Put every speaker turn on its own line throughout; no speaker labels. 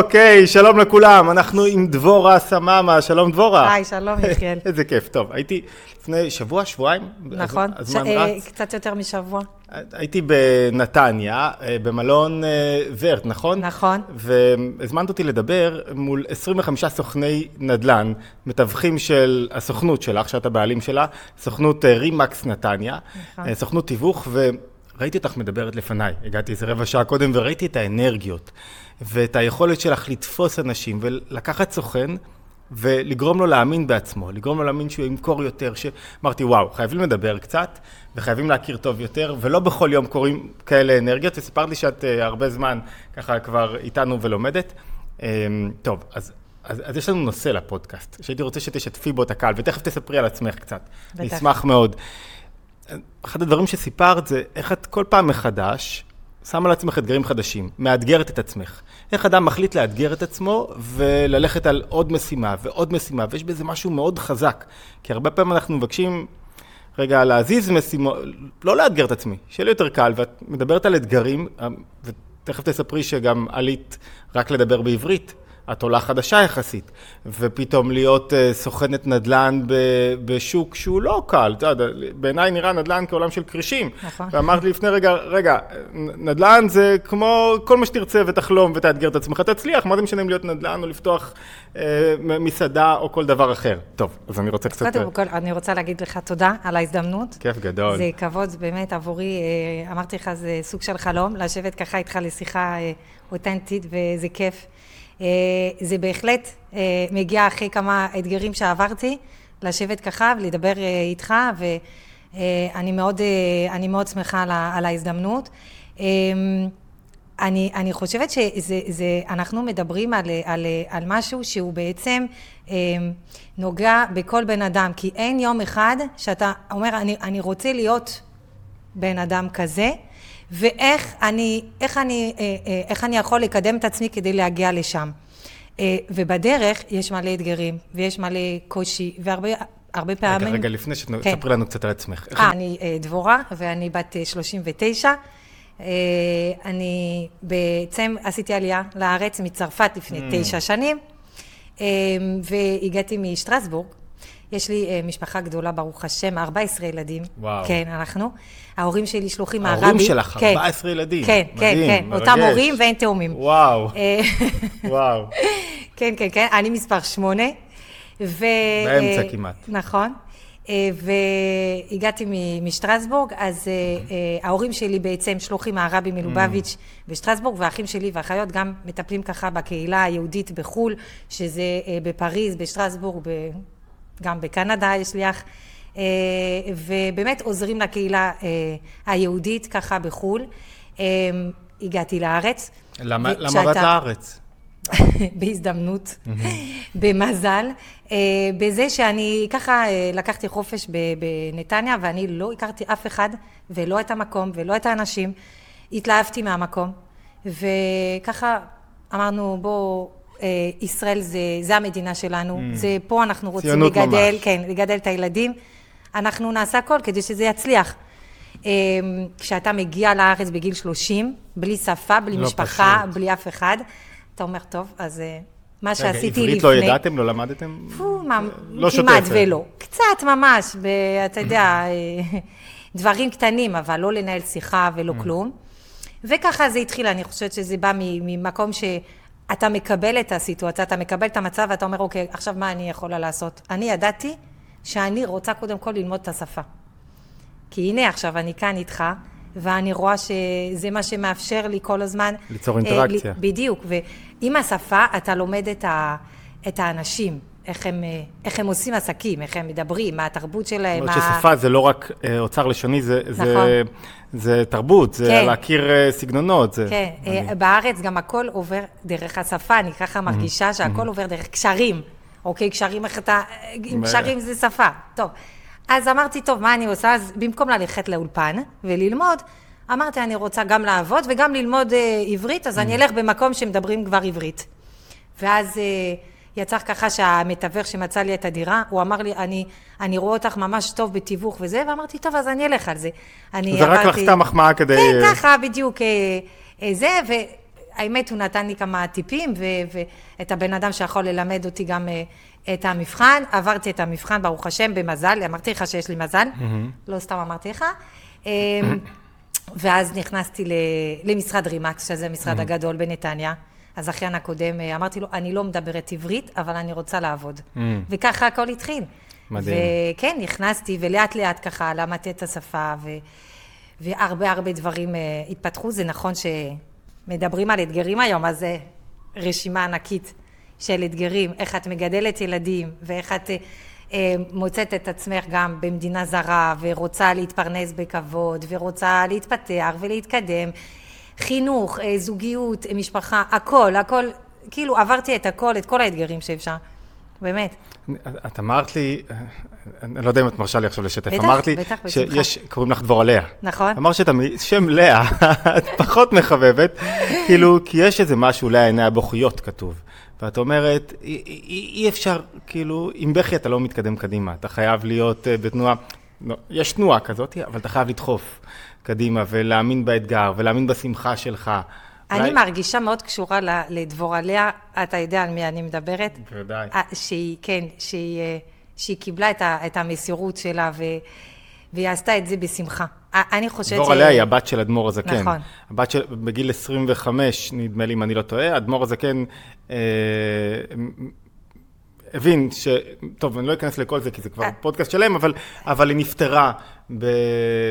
אוקיי, שלום לכולם, אנחנו עם דבורה סממה, שלום דבורה.
היי, שלום יחיאל.
איזה כיף, טוב, הייתי לפני שבוע, שבועיים?
נכון, קצת יותר משבוע.
הייתי בנתניה, אה, במלון אה, ורט, נכון?
נכון.
והזמנת אותי לדבר מול 25 סוכני נדל"ן, מתווכים של הסוכנות שלך, שאת הבעלים שלה, סוכנות אה, רימקס נתניה,
נכון.
סוכנות תיווך, וראיתי אותך מדברת לפניי, הגעתי איזה רבע שעה קודם, וראיתי את האנרגיות, ואת היכולת שלך לתפוס אנשים, ולקחת סוכן, ולגרום לו להאמין בעצמו, לגרום לו להאמין שהוא ימכור יותר, שאמרתי, וואו, חייבים לדבר קצת, וחייבים להכיר טוב יותר, ולא בכל יום קורים כאלה אנרגיות, וסיפרת לי שאת uh, הרבה זמן ככה כבר איתנו ולומדת. Um, טוב, אז, אז, אז יש לנו נושא לפודקאסט, שהייתי רוצה שתשתפי בו את הקהל, ותכף תספרי על עצמך קצת.
בטח.
אני אשמח מאוד. אחד הדברים שסיפרת זה איך את כל פעם מחדש שמה לעצמך אתגרים חדשים, מאתגרת את עצמך. איך אדם מחליט לאתגר את עצמו וללכת על עוד משימה ועוד משימה, ויש בזה משהו מאוד חזק. כי הרבה פעמים אנחנו מבקשים רגע להזיז משימות, לא לאתגר את עצמי, שיהיה לי יותר קל, ואת מדברת על אתגרים, ותכף תספרי שגם עלית רק לדבר בעברית. את עולה חדשה יחסית, ופתאום להיות uh, סוכנת נדל"ן ב, בשוק שהוא לא קל, אתה יודע, בעיניי נראה נדל"ן כעולם של כרישים.
נכון.
ואמרת לי לפני רגע, רגע, נדל"ן זה כמו כל מה שתרצה ותחלום ותאתגר את עצמך, תצליח, מה זה משנה אם להיות נדל"ן או לפתוח uh, מסעדה או כל דבר אחר. טוב, אז אני רוצה קצת...
קודם כל, אני רוצה להגיד לך תודה על ההזדמנות.
כיף גדול.
זה כבוד באמת עבורי, אה, אמרתי לך, זה סוג של חלום, לשבת ככה איתך לשיחה אה, אותנטית, וזה כיף. אה, זה בהחלט אה, מגיע אחרי כמה אתגרים שעברתי, לשבת ככה ולדבר אה, איתך, ואני מאוד, מאוד שמחה על ההזדמנות. אה, אני, אני חושבת שאנחנו מדברים על, על, על משהו שהוא בעצם אה, נוגע בכל בן אדם, כי אין יום אחד שאתה אומר, אני, אני רוצה להיות בן אדם כזה, ואיך אני, איך אני, אה, אה, איך אני יכול לקדם את עצמי כדי להגיע לשם. אה, ובדרך יש מלא אתגרים, ויש מלא קושי, והרבה הרבה פעמים...
רגע, רגע, לפני שתספרי
כן.
לנו קצת על עצמך.
אה, אני דבורה, ואני בת אה, 39. אה, אני בעצם עשיתי עלייה לארץ מצרפת לפני
Mm.
תשע שנים, והגעתי משטרסבורג. יש לי אה, משפחה גדולה, ברוך השם, 14 ילדים.
וואו.
כן, אנחנו. ההורים שלי שלוחים מהרבי.
ההורים שלך,
כן.
14 ילדים.
כן, כן,
מדהים,
כן.
מרגש.
אותם הורים ואין תאומים.
וואו,
אה,
וואו.
כן, כן, כן, אני מספר שמונה. ו...
באמצע כמעט.
נכון. אה, והגעתי משטרסבורג, אז אה, ההורים שלי בעצם שלוחים מהרבי מלובביץ'
Mm.
בשטרסבורג, והאחים שלי והאחיות גם מטפלים ככה בקהילה היהודית בחו"ל, שזה בפריז, בשטרסבורג, גם בקנדה יש לי אח, אה, ובאמת עוזרים לקהילה אה, היהודית ככה בחו"ל. אה, הגעתי לארץ.
למה באת לארץ?
בהזדמנות, במזל, בזה שאני ככה לקחתי חופש בנתניה ואני לא הכרתי אף אחד ולא את המקום ולא את האנשים, התלהבתי מהמקום וככה אמרנו בוא, אה, ישראל זה, זה המדינה שלנו, זה פה אנחנו רוצים לגדל,
ממש.
כן, לגדל את הילדים, אנחנו נעשה הכל כדי שזה יצליח. אה, כשאתה מגיע לארץ בגיל 30, בלי שפה, בלי
לא
משפחה,
פשוט.
בלי אף אחד, אתה אומר, טוב, אז אה, מה
רגע,
שעשיתי לפני...
עברית לא ידעתם? לא למדתם?
פו, מה,
לא
כמעט. ולא. קצת ממש, ב, אתה יודע, אה, דברים קטנים, אבל לא לנהל שיחה ולא
Mm.
כלום. וככה זה התחיל, אני חושבת שזה בא ממקום שאתה מקבל את הסיטואציה, אתה מקבל את המצב ואתה אומר, אוקיי, עכשיו מה אני יכולה לעשות? אני ידעתי שאני רוצה קודם כל ללמוד את השפה. כי הנה עכשיו אני כאן איתך, ואני רואה שזה מה שמאפשר לי כל הזמן.
ליצור
אה,
אינטראקציה.
בדיוק, ועם השפה אתה לומד את, ה, את האנשים, איך הם, אה, איך הם עושים עסקים, איך הם מדברים, מה התרבות שלהם.
זאת אומרת
מה-
ששפה זה לא רק אה, אוצר לשוני, זה- זה-
נכון.
זה תרבות, זה
כן.
להכיר אה, סגנונות. זה
כן. אה, בארץ גם הכל עובר דרך השפה, אני ככה מרגישה שהכל עובר דרך קשרים. אוקיי, קשרים, איך אתה... קשרים זה שפה. טוב. אז אמרתי, טוב, מה אני עושה? אז במקום ללכת לאולפן וללמוד, אמרתי, אני רוצה גם לעבוד וגם ללמוד אה, עברית, אז אני אלך במקום שמדברים כבר עברית. ואז אה, יצא ככה שהמתווך שמצא לי את הדירה, הוא אמר לי, אני, אני רואה אותך ממש טוב בתיווך וזה, ואמרתי, טוב, אז אני אלך על זה. אני
זה רק לך
עברתי-
סתם מחמאה כדי...
כן, ככה בדיוק אה, אה, זה, האמת, הוא נתן לי כמה טיפים, ו- ואת הבן אדם שיכול ללמד אותי גם אה, את המבחן. עברתי את המבחן, ברוך השם, במזל. אמרתי לך שיש לי מזל, לא סתם אמרתי לך. אה, ואז נכנסתי למשרד רימקס, שזה המשרד הגדול בנתניה. הזכיין הקודם, אה, אמרתי לו, אני לא מדברת עברית, אבל אני רוצה לעבוד. וככה הכל התחיל.
מדהים.
וכן, נכנסתי, ולאט לאט ככה למדתי את השפה, ו... והרבה הרבה דברים uh, התפתחו. זה נכון שמדברים על אתגרים היום, אז זה רשימה ענקית של אתגרים, איך את מגדלת ילדים, ואיך את uh, מוצאת את עצמך גם במדינה זרה, ורוצה להתפרנס בכבוד, ורוצה להתפתח ולהתקדם. חינוך, uh, זוגיות, משפחה, הכל, הכל, כאילו עברתי את הכל, את כל האתגרים שאפשר. באמת.
את אמרת לי, אני לא יודע אם את מרשה לי עכשיו לשתף,
בטח,
אמרת לי
בטח.
שיש, קוראים לך דבורה לאה.
נכון.
אמרת שאת שם לאה, את פחות מחבבת, כאילו, כי יש איזה משהו, לאה עיני הבוכיות כתוב. ואת אומרת, אי, אי, אי אפשר, כאילו, עם בכי אתה לא מתקדם קדימה, אתה חייב להיות uh, בתנועה, לא, יש תנועה כזאת, אבל אתה חייב לדחוף קדימה ולהאמין באתגר ולהאמין בשמחה שלך.
אני
אולי-
מרגישה מאוד קשורה ל- לדבורה לאה, אתה יודע על מי אני מדברת?
בוודאי.
שהיא, כן, שהיא, אה, שהיא קיבלה את, ה, את המסירות שלה, ו, והיא עשתה את זה בשמחה. אני חושבת...
דבורה לאה היא הבת של אדמו"ר הזקן.
נכון.
הבת של, בגיל 25, נדמה לי אם אני לא טועה, אדמו"ר הזקן אה, הבין ש... טוב, אני לא אכנס לכל זה, כי זה כבר
אה.
פודקאסט שלם, אבל, אבל היא נפטרה ב,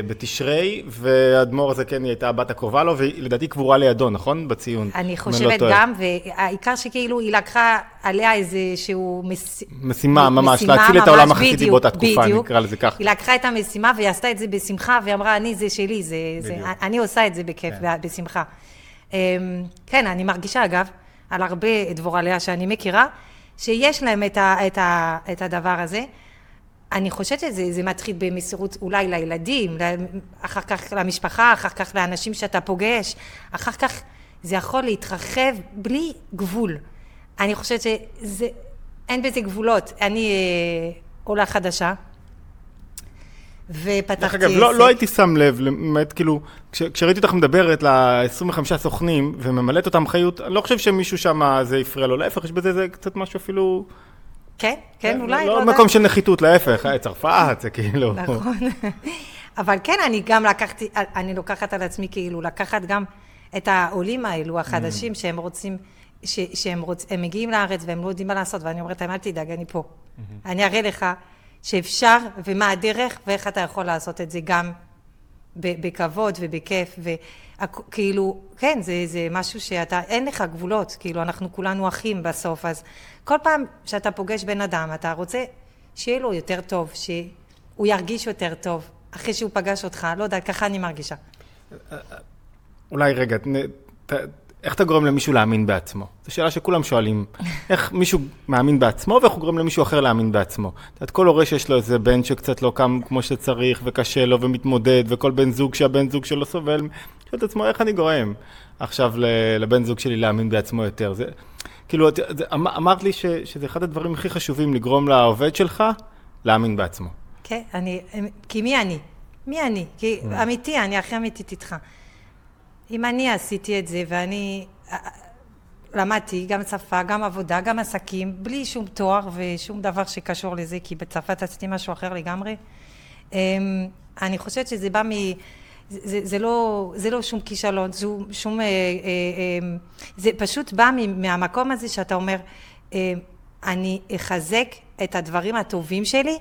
בתשרי, ואדמו"ר הזקן היא הייתה הבת הקרובה לו, והיא לדעתי קבורה לידו, נכון? בציון.
אני
לא
חושבת
טועה.
גם, והעיקר שכאילו היא לקחה עליה איזשהו מס...
משימה ממש,
משימה
להציל את
ממש,
העולם החסידי באותה תקופה,
בדיוק.
נקרא לזה כך.
היא לקחה את המשימה והיא עשתה את זה בשמחה, והיא אמרה, אני, זה שלי, זה, זה. אני עושה את זה בכיף,
כן.
בשמחה. אמ, כן, אני מרגישה, אגב, על הרבה דבורה לאה שאני מכירה, שיש להם את, ה, את, ה, את הדבר הזה. אני חושבת שזה זה מתחיל במסירות אולי לילדים, אחר כך למשפחה, אחר כך לאנשים שאתה פוגש, אחר כך זה יכול להתרחב בלי גבול. אני חושבת שזה, אין בזה גבולות. אני אה, עולה חדשה, ופתחתי
דרך אגב, לא, לא הייתי שם לב, למעט כאילו, כש, כשראיתי אותך מדברת ל-25 סוכנים וממלאת אותם חיות, אני לא חושב שמישהו שם זה הפריע לו, להפך, יש בזה זה קצת משהו אפילו...
כן, כן, אולי,
לא,
לא
לא מקום של נחיתות, להפך, אה, צרפת, זה כאילו...
נכון. אבל כן, אני גם לקחתי, אני לוקחת על עצמי כאילו, לקחת גם את העולים האלו, החדשים, שהם רוצים, ש, שהם רוצ, הם מגיעים לארץ והם לא יודעים מה לעשות, ואני אומרת להם, אל תדאג, אני פה. אני אראה לך שאפשר, ומה הדרך, ואיך אתה יכול לעשות את זה גם בכבוד ובכיף, וכאילו, כן, זה, זה משהו שאתה, אין לך גבולות, כאילו, אנחנו כולנו אחים בסוף, אז כל פעם שאתה פוגש בן אדם, אתה רוצה שיהיה לו יותר טוב, שהוא ירגיש יותר טוב, אחרי שהוא פגש אותך, לא יודעת, ככה אני מרגישה.
אולי רגע, ת- איך אתה גורם למישהו להאמין בעצמו? זו שאלה שכולם שואלים. איך מישהו מאמין בעצמו ואיך הוא גורם למישהו אחר להאמין בעצמו? את יודעת, כל הורה שיש לו איזה בן שקצת לא קם כמו שצריך וקשה לו ומתמודד, וכל בן זוג שהבן זוג שלו סובל, שואל את עצמו, איך אני גורם עכשיו לבן זוג שלי להאמין בעצמו יותר? זה, כאילו, את- זה- אמ- אמרת לי ש, שזה אחד הדברים הכי חשובים, לגרום לעובד שלך להאמין בעצמו.
כן, אני, כי מי אני? מי אני? כי אמיתי, אני הכי אמיתית איתך. אם אני עשיתי את זה ואני אה, למדתי גם שפה, גם עבודה, גם עסקים, בלי שום תואר ושום דבר שקשור לזה, כי בצרפת עשיתי משהו אחר לגמרי, אמ, אני חושבת שזה בא מ... זה, זה, לא, זה לא שום כישלון, זה שום... אה, אה, אה, זה פשוט בא מהמקום הזה שאתה אומר, אה, אני אחזק את הדברים הטובים שלי,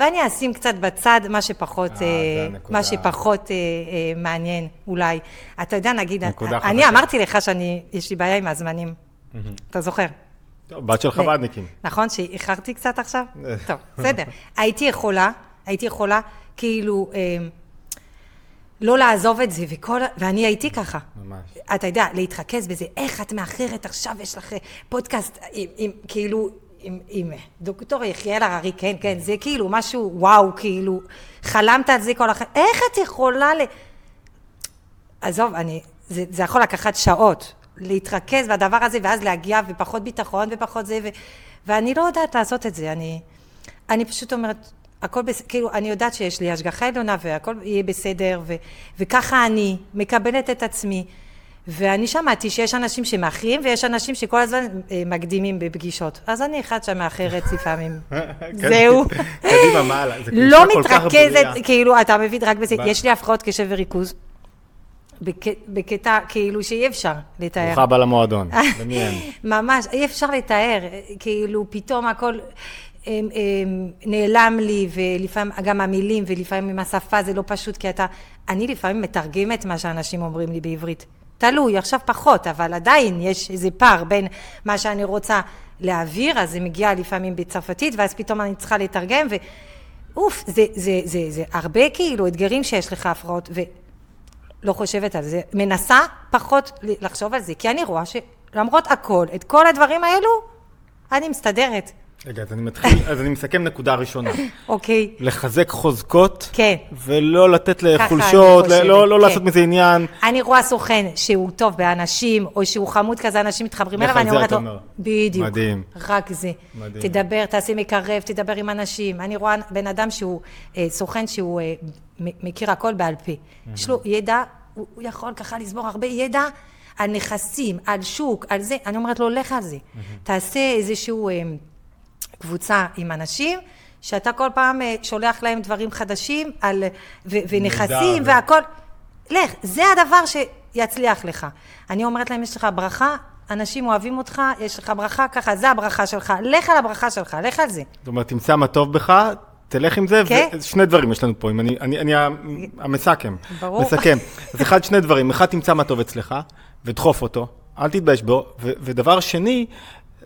ואני אשים קצת בצד מה שפחות,
אה, זה
אה,
הנקודה.
מה שפחות אה, אה, מעניין אולי. אתה יודע, נגיד,
נקודה
אני
חזקה.
אמרתי לך שאני, יש לי בעיה עם הזמנים, אתה זוכר?
טוב, בת של חב"דניקים.
נכון שאיחרתי קצת עכשיו?
אה.
טוב, בסדר. הייתי יכולה, הייתי יכולה, כאילו, אה, לא לעזוב את זה, וכל, ואני הייתי ככה.
ממש.
אתה יודע, להתרכז בזה, איך את מאחרת עכשיו, יש לך פודקאסט עם, עם כאילו, עם, עם דוקטור יחיאל הררי, כן, כן, זה כאילו משהו, וואו, כאילו, חלמת על זה כל החיים, איך את יכולה ל... עזוב, אני, זה, זה יכול לקחת שעות, להתרכז בדבר הזה, ואז להגיע, ופחות ביטחון, ופחות זה, ו, ואני לא יודעת לעשות את זה, אני, אני פשוט אומרת, הכל בסדר, כאילו, אני יודעת שיש לי השגחה עליונה, והכל יהיה בסדר, ו, וככה אני מקבלת את עצמי, ואני שמעתי שיש אנשים שמאחרים ויש אנשים שכל הזמן אה, מקדימים בפגישות. אז אני אחד שמאחרת לפעמים. זהו.
קדימה, מה הלאה?
לא מתרכזת. כאילו, אתה מבין רק בזה. יש לי הפרעות קשב וריכוז. בק- בקטע, כאילו, שאי אפשר לתאר.
ברוכה הבאה למועדון?
ממש, אי אפשר לתאר, כאילו פתאום הכל הם, הם, נעלם לי, ולפעמים גם המילים, ולפעמים עם השפה זה לא פשוט, כי אתה, אני לפעמים מתרגמת מה שאנשים אומרים לי בעברית. תלוי, עכשיו פחות, אבל עדיין יש איזה פער בין מה שאני רוצה להעביר, אז זה מגיע לפעמים בצרפתית, ואז פתאום אני צריכה לתרגם, ואוף, זה, זה, זה, זה הרבה כאילו אתגרים שיש לך הפרעות, ולא חושבת על זה, מנסה פחות לחשוב על זה, כי אני רואה שלמרות הכל, את כל הדברים האלו, אני מסתדרת,
רגע, אז אני מתחיל, אז אני מסכם נקודה ראשונה.
אוקיי?
לחזק חוזקות,
כן.
ולא לתת לחולשות,
אני
ל- לא לא
חושבת,
לעשות
כן.
מזה עניין.
אני רואה סוכן שהוא טוב באנשים, או שהוא חמוד כזה, אנשים מתחברים אליו, ואני אומרת לו. בדיוק,
מדהים.
רק זה.
מדהים.
תדבר, תעשה מקרב, תדבר עם אנשים. אני רואה בן אדם שהוא אה, סוכן שהוא אה, מכיר הכל בעל פה. יש לו ידע, הוא הוא יכול ככה לסבור הרבה ידע על נכסים, על שוק, על זה. אני אומרת לו, לך על זה. תעשה איזשהו... אה, קבוצה עם אנשים, שאתה כל פעם אה, שולח להם דברים חדשים על, ו- ונכסים והכל. לך, זה הדבר שיצליח לך. אני אומרת להם, יש לך ברכה, אנשים אוהבים אותך, יש לך ברכה, ככה, זה הברכה שלך. לך על הברכה שלך, לך על זה.
זאת אומרת, תמצא מה טוב בך, תלך עם זה,
כן.
ושני דברים יש לנו פה, אם אני, אני, אני המסכם.
ברור.
מסכם. אז אחד, שני דברים. אחד, תמצא מה טוב אצלך, ודחוף אותו, אל תתבייש בו. ו- ודבר שני,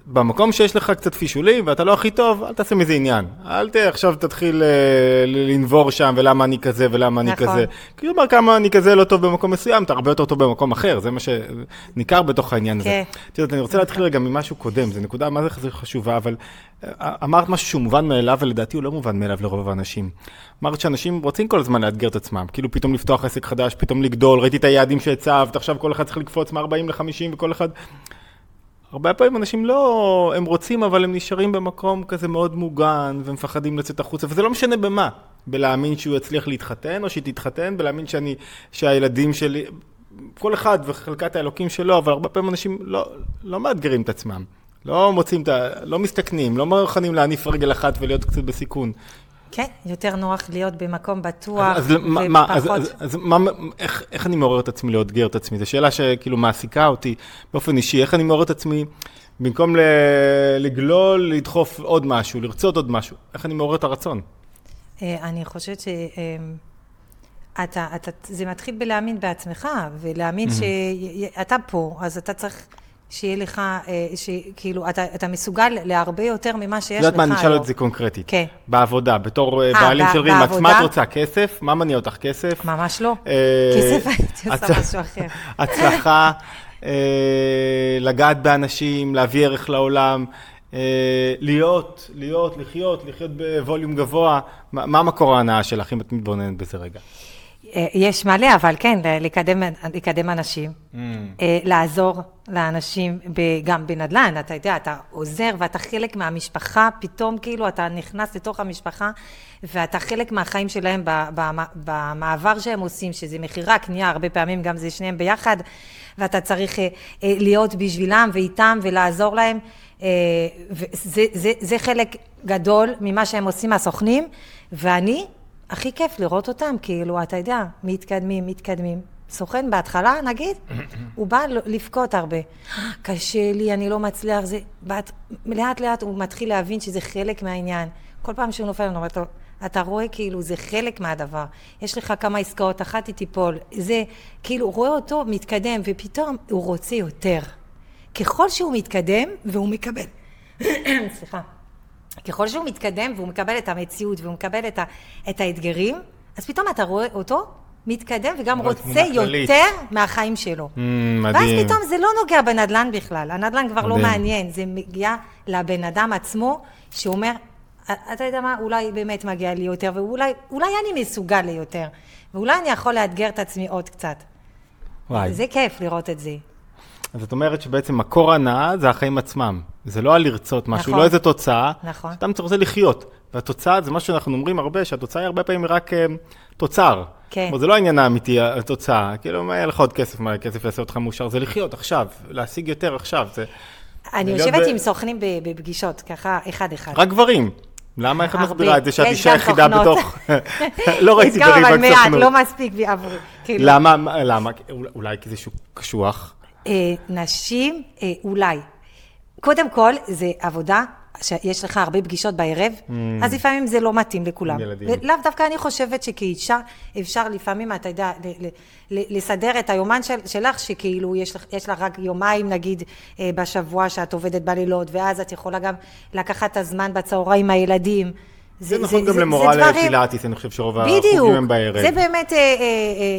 במקום שיש לך קצת פישולים, ואתה לא הכי טוב, אל תעשה מזה עניין. אל ת... עכשיו תתחיל אה, לנבור שם, ולמה אני כזה, ולמה אני
נכון.
כזה. כי הוא אומר כמה אני כזה לא טוב במקום מסוים, אתה הרבה יותר טוב במקום אחר, זה מה שניכר בתוך העניין הזה.
כן.
את יודעת, אני רוצה להתחיל רגע ממשהו קודם, זו נקודה מה זה חשובה, אבל אה, אמרת משהו שהוא מובן מאליו, ולדעתי הוא לא מובן מאליו לרוב האנשים. אמרת שאנשים רוצים כל הזמן לאתגר את עצמם, כאילו פתאום לפתוח עסק חדש, פתאום לגדול, ראיתי את היעדים שהצבת, עכשיו כל אחד צריך לקפוץ מ-40 ל-50 וכל אחד... הרבה פעמים אנשים לא, הם רוצים, אבל הם נשארים במקום כזה מאוד מוגן, ומפחדים לצאת החוצה, וזה לא משנה במה. בלהאמין שהוא יצליח להתחתן, או שהיא תתחתן, בלהאמין שאני, שהילדים שלי, כל אחד וחלקת האלוקים שלו, אבל הרבה פעמים אנשים לא, לא מאתגרים את עצמם. לא מוצאים את ה... לא מסתכנים, לא מוכנים להניף רגל אחת ולהיות קצת בסיכון.
כן, יותר נוח להיות במקום בטוח,
אז, אז, מה, מה, אז,
ופחות...
אז, אז מה, איך, איך אני מעורר את עצמי לאתגר את עצמי? זו שאלה שכאילו מעסיקה אותי באופן אישי. איך אני מעורר את עצמי, במקום ל, לגלול, לדחוף עוד משהו, לרצות עוד משהו? איך אני מעורר את הרצון?
אה, אני חושבת ש... אה, אתה, אתה, זה מתחיל בלהאמין בעצמך, ולהאמין שאתה פה, אז אתה צריך שיהיה לך, אה, שכאילו, אתה, אתה מסוגל להרבה יותר ממה שיש לך
יודעת מה, אני אשאל. את זה קונקרטית.
כן.
בעבודה, בתור אה,
אה,
בעלים של רימקס, מה? את רוצה? כסף? מה מניע אותך? כסף?
ממש לא. כסף הייתי עושה משהו אחר.
הצלחה, לגעת באנשים, להביא ערך לעולם, להיות, להיות, לחיות, לחיות בווליום גבוה. מה מה מקור ההנאה שלך, אם את מתבוננת בזה רגע?
אה, יש מלא, אבל כן, לקדם, לקדם אנשים, אה, לעזור לאנשים, גם בנדל"ן, אתה יודע, אתה עוזר ואתה חלק מהמשפחה, פתאום כאילו אתה נכנס לתוך המשפחה, ואתה חלק מהחיים שלהם במעבר שהם עושים, שזה מכירה, קנייה, הרבה פעמים גם זה שניהם ביחד, ואתה צריך אה, להיות בשבילם ואיתם ולעזור להם. וזה זה, זה חלק גדול ממה שהם עושים הסוכנים, ואני, הכי כיף לראות אותם, כאילו, אתה יודע, מתקדמים, מתקדמים. סוכן בהתחלה, נגיד, הוא בא לבכות הרבה. קשה לי, אני לא מצליח, זה... בת... לאט לאט הוא מתחיל להבין שזה חלק מהעניין. כל פעם שהוא נופל, אני אומרת לו, אתה רואה כאילו זה חלק מהדבר. יש לך כמה עסקאות, אחת היא תיפול. זה, כאילו, רואה אותו מתקדם, ופתאום הוא רוצה יותר. ככל שהוא מתקדם, והוא מקבל, סליחה, ככל שהוא מתקדם והוא מקבל את המציאות והוא מקבל את, ה, את האתגרים, אז פתאום אתה רואה אותו מתקדם וגם רוצה
תמונה כללית.
יותר מהחיים שלו.
Mm,
ואז
מדהים.
פתאום זה לא נוגע בנדל"ן בכלל, הנדל"ן כבר לא
מדהים.
מעניין, זה מגיע לבן אדם עצמו, שאומר, אתה יודע מה, אולי באמת מגיע לי יותר, ואולי אולי אני מסוגל ליותר, ואולי אני יכול לאתגר את עצמי עוד קצת.
וואי.
זה כיף לראות את זה.
אז את אומרת שבעצם מקור הנאה זה החיים עצמם. זה לא על לרצות משהו,
נכון.
לא איזה תוצאה.
נכון.
סתם אתה רוצה לחיות. והתוצאה, זה מה שאנחנו אומרים הרבה, שהתוצאה היא הרבה פעמים רק אה, תוצר.
כן.
כלומר, זה לא העניין האמיתי, התוצאה. כאילו, מה יהיה לך עוד כסף, מה כסף יעשה אותך מאושר? זה לחיות עכשיו, להשיג יותר עכשיו. זה...
אני יושבת
ב-
עם סוכנים בפגישות, ככה, אחד-אחד.
רק גברים. למה, איך את. מסבירה את זה שאת
יש
אישה יחידה. בתוך... לא ראיתי
יש גם,
גברים
אבל מעט. לא מספיק עבורי. כאילו,
למה, מה- למה? אולי- אולי כי זה שוק קשוח.
אה, נשים, אה, אולי. קודם כל, זה עבודה שיש לך הרבה פגישות בערב, אז לפעמים זה לא מתאים לכולם.
Mm. ילדים.
לאו דווקא אני חושבת שכאישה אפשר לפעמים, אתה יודע, ל- ל- ל- לסדר את היומן של, שלך, שכאילו יש לך, יש לך רק יומיים נגיד אה, בשבוע שאת עובדת בלילות, ואז את יכולה גם לקחת את הזמן בצהריים עם הילדים.
זה נכון גם למורה
דברים-
לפילאטיס, אני חושב שרוב החוגים הם בערב.
זה באמת אה, אה,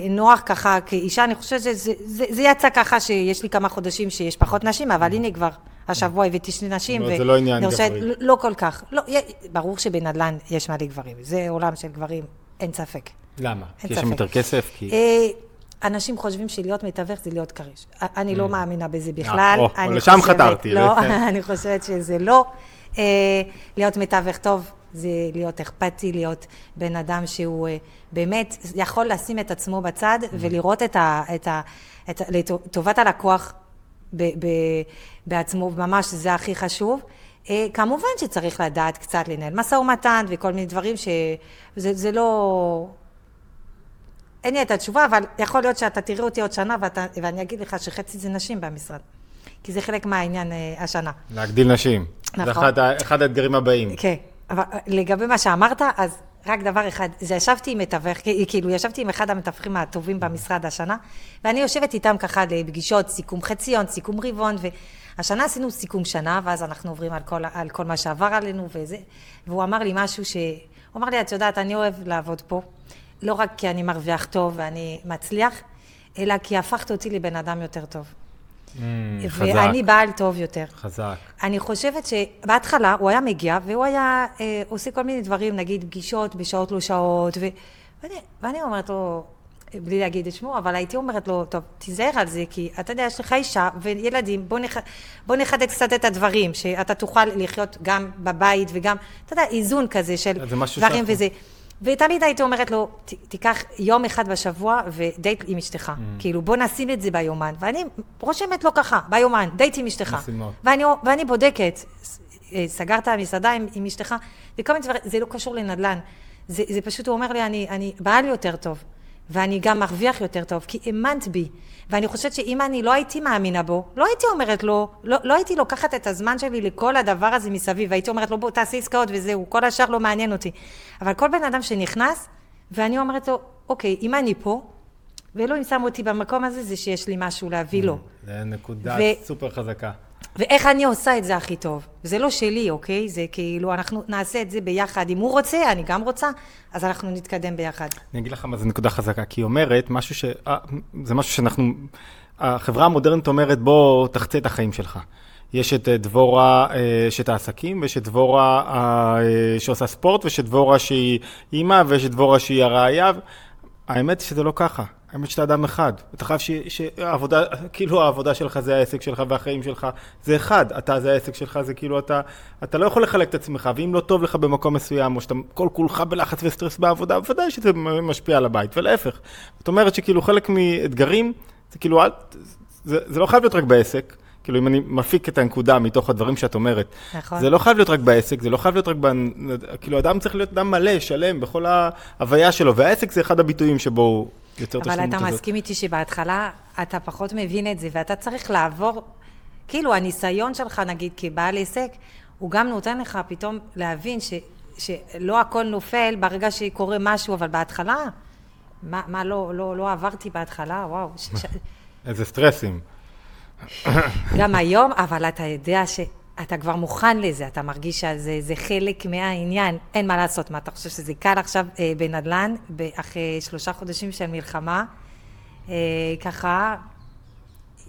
אה, נוח ככה כאישה, אני חושבת שזה זה, זה יצא ככה שיש לי כמה חודשים שיש פחות נשים, אבל הנה כבר השבוע הבאתי שני נשים.
אומרת, זה לא עניין גברי.
לא, לא כל כך. לא, ברור שבנדל"ן יש מלא גברים, זה עולם של גברים, אין ספק.
למה? כי
אין
יש שם. יותר כסף? כי...
אה, אנשים חושבים שלהיות מתווך זה להיות כריש. אני לא מאמינה בזה בכלל.
Mm. או,
אני
לשם חתרתי.
לא, אני חושבת שזה לא. אה, להיות מתווך טוב זה להיות אכפתי, להיות בן אדם שהוא אה, באמת יכול לשים את עצמו בצד
Mm.
ולראות את ה... את ה את לטובת הלקוח ב, ב, בעצמו, ממש זה הכי חשוב. אה, כמובן שצריך לדעת קצת לנהל משא ומתן וכל מיני דברים שזה זה לא... אין לי את התשובה, אבל יכול להיות שאתה תראה אותי עוד שנה ואתה, ואני אגיד לך שחצי זה נשים במשרד. כי זה חלק מהעניין אה, השנה.
להגדיל נשים. זה
נכון.
אחד ה- אחד האתגרים הבאים.
כן, אבל אה, לגבי מה שאמרת, אז רק דבר אחד, זה ישבתי עם מתווך, כאילו ישבתי עם אחד המתווכים הטובים במשרד השנה, ואני יושבת איתם ככה לפגישות, סיכום חציון, סיכום רבעון, והשנה עשינו סיכום שנה, ואז אנחנו עוברים על כל, על כל מה שעבר עלינו וזה, והוא אמר לי משהו ש... הוא אמר לי, את יודעת, אני אוהב לעבוד פה, לא רק כי אני מרוויח טוב ואני מצליח, אלא כי הפכת אותי לבן אדם יותר טוב.
Mm, חזק,
ואני בעל טוב יותר.
חזק.
אני חושבת שבהתחלה הוא היה מגיע והוא היה אה, עושה כל מיני דברים, נגיד פגישות בשעות לא שעות, ו... ואני, ואני אומרת לו, בלי להגיד את שמו, אבל הייתי אומרת לו, טוב, תיזהר על זה, כי אתה יודע, יש לך אישה וילדים, בוא, נח... בוא נחדד קצת את הדברים, שאתה תוכל לחיות גם בבית וגם, אתה יודע, איזון כזה של דברים
שאנחנו-
וזה. ותמיד הייתי אומרת לו, "ת- תיקח יום אחד בשבוע ודייט עם אשתך.
Mm.
כאילו, בוא נשים את זה ביומן. ואני רושמת לו ככה, ביומן, דייט עם אשתך.
משימות.
ואני, ואני בודקת, אה, סגרת מסעדה עם, עם אשתך, וכל מיני דברים, זה לא קשור לנדל"ן. זה, זה פשוט, הוא אומר לי, אני, אני בעל יותר טוב, ואני גם מרוויח יותר טוב, כי האמנת בי. ואני חושבת שאם אני לא הייתי מאמינה בו, לא הייתי אומרת לו, לא, לא הייתי לוקחת את הזמן שלי לכל הדבר הזה מסביב, הייתי אומרת לו, בוא תעשה עסקאות וזהו, כל השאר לא מעניין אותי. אבל כל בן אדם שנכנס, ואני אומרת לו, אוקיי, אם אני פה, ואלוהים שם אותי במקום הזה, זה שיש לי משהו להביא לו.
זה נקודה
ו-
סופר חזקה.
ואיך אני עושה את זה הכי טוב. זה לא שלי, אוקיי? זה כאילו, אנחנו נעשה את זה ביחד. אם הוא רוצה, אני גם רוצה, אז אנחנו נתקדם ביחד.
אני אגיד לך מה זה נקודה חזקה, כי היא אומרת משהו ש... אה, זה משהו שאנחנו... החברה המודרנית אומרת, בוא תחצה את החיים שלך. יש את אה, דבורה אה, שאת העסקים, ויש את דבורה שעושה ספורט, ויש את דבורה שהיא אימא, ויש את דבורה שהיא הרעיה. האמת שזה לא ככה. האמת שאתה אדם אחד. אתה חייב ש- שהעבודה, כאילו העבודה שלך זה העסק שלך והחיים שלך זה אחד. אתה זה העסק שלך, זה כאילו אתה, אתה לא יכול לחלק את עצמך, ואם לא טוב לך במקום מסוים, או שאתה כל כולך בלחץ וסטרס בעבודה, בוודאי שזה משפיע על הבית, ולהפך. זאת אומרת שכאילו חלק מאתגרים, זה כאילו, אל, זה, זה לא חייב להיות רק בעסק. כאילו, אם אני מפיק את הנקודה מתוך הדברים שאת אומרת.
נכון.
זה לא חייב להיות רק בעסק, זה לא חייב להיות רק ב... כאילו, אדם צריך להיות אדם מלא, שלם, בכל ההוויה שלו, והעסק זה אחד הביטויים שבו הוא יוצר את
אבל אתה. מסכים איתי שבהתחלה אתה פחות מבין את זה, ואתה צריך לעבור, כאילו הניסיון שלך, נגיד, כבעל עסק, הוא גם נותן לך פתאום להבין ש, שלא הכל נופל ברגע שקורה משהו, אבל בהתחלה, מה, מה לא, לא, לא עברתי בהתחלה, וואו. ש, ש,
איזה סטרסים.
גם היום, אבל אתה יודע שאתה כבר מוכן לזה, אתה מרגיש שזה זה חלק מהעניין, אין מה לעשות. מה, אתה חושב שזה קל עכשיו אה, בנדל"ן, אחרי שלושה חודשים של מלחמה? אה, ככה,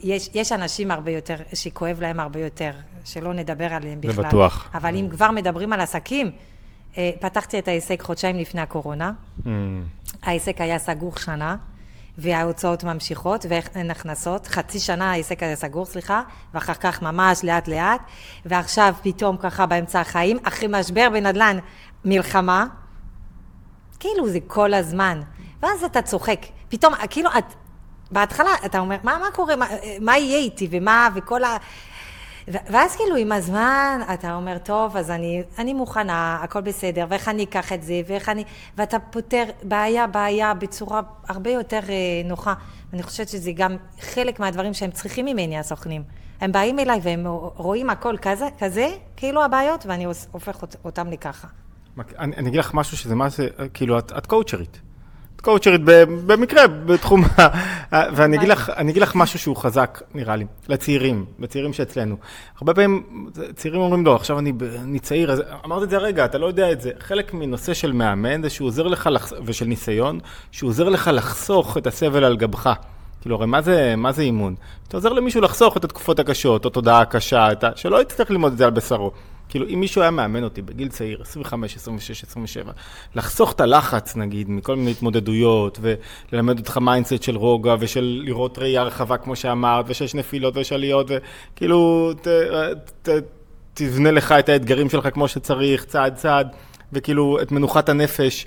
יש, יש אנשים הרבה יותר, שכואב להם הרבה יותר, שלא נדבר עליהם
זה
בכלל.
בטוח.
אבל אם כבר מדברים על עסקים, אה, פתחתי את העסק חודשיים לפני הקורונה.
Mm,
העסק היה סגור שנה, וההוצאות ממשיכות, ואין הכנסות. חצי שנה העסק היה סגור, סליחה, ואחר כך ממש לאט לאט, ועכשיו פתאום ככה באמצע החיים, אחרי משבר בנדל"ן, מלחמה, כאילו זה כל הזמן. ואז אתה צוחק. פתאום, כאילו, את, בהתחלה אתה אומר, מה, מה קורה, מה, מה יהיה איתי, ומה, וכל ה... ואז כאילו עם הזמן אתה אומר, טוב, אז אני, אני מוכנה, הכל בסדר, ואיך אני אקח את זה, ואיך אני... ואתה פותר בעיה, בעיה, בצורה הרבה יותר אה, נוחה. ואני חושבת שזה גם חלק מהדברים שהם צריכים ממני, הסוכנים. הם באים אליי והם רואים הכל כזה, כזה, כאילו הבעיות, ואני הופך אותם לככה.
אני, אני אגיד לך משהו שזה מה זה, כאילו, את, את קואוצ'רית. קואוצ'רית במקרה, בתחום ה... ואני אגיד, לך, אגיד לך משהו שהוא חזק, נראה לי, לצעירים, לצעירים שאצלנו. הרבה פעמים צעירים אומרים, לא, עכשיו אני, אני צעיר, אז אמרתי את זה הרגע, אתה לא יודע את זה. חלק מנושא של מאמן זה שהוא עוזר לך, לח... ושל ניסיון, שהוא עוזר לך לחסוך את הסבל על גבך. כאילו, הרי מה זה, מה זה אימון? אתה עוזר למישהו לחסוך את התקופות הקשות, או תודעה הקשה, את ה... שלא יצטרך ללמוד את זה על בשרו. כאילו, אם מישהו היה מאמן אותי בגיל צעיר, 25, 26, 27, לחסוך את הלחץ, נגיד, מכל מיני התמודדויות, וללמד אותך mindset של רוגע, ושל לראות ראייה רחבה, כמו שאמרת, ושיש נפילות ויש עליות, וכאילו, ת, ת, ת, תבנה לך את האתגרים שלך כמו שצריך, צעד צעד, וכאילו, את מנוחת הנפש.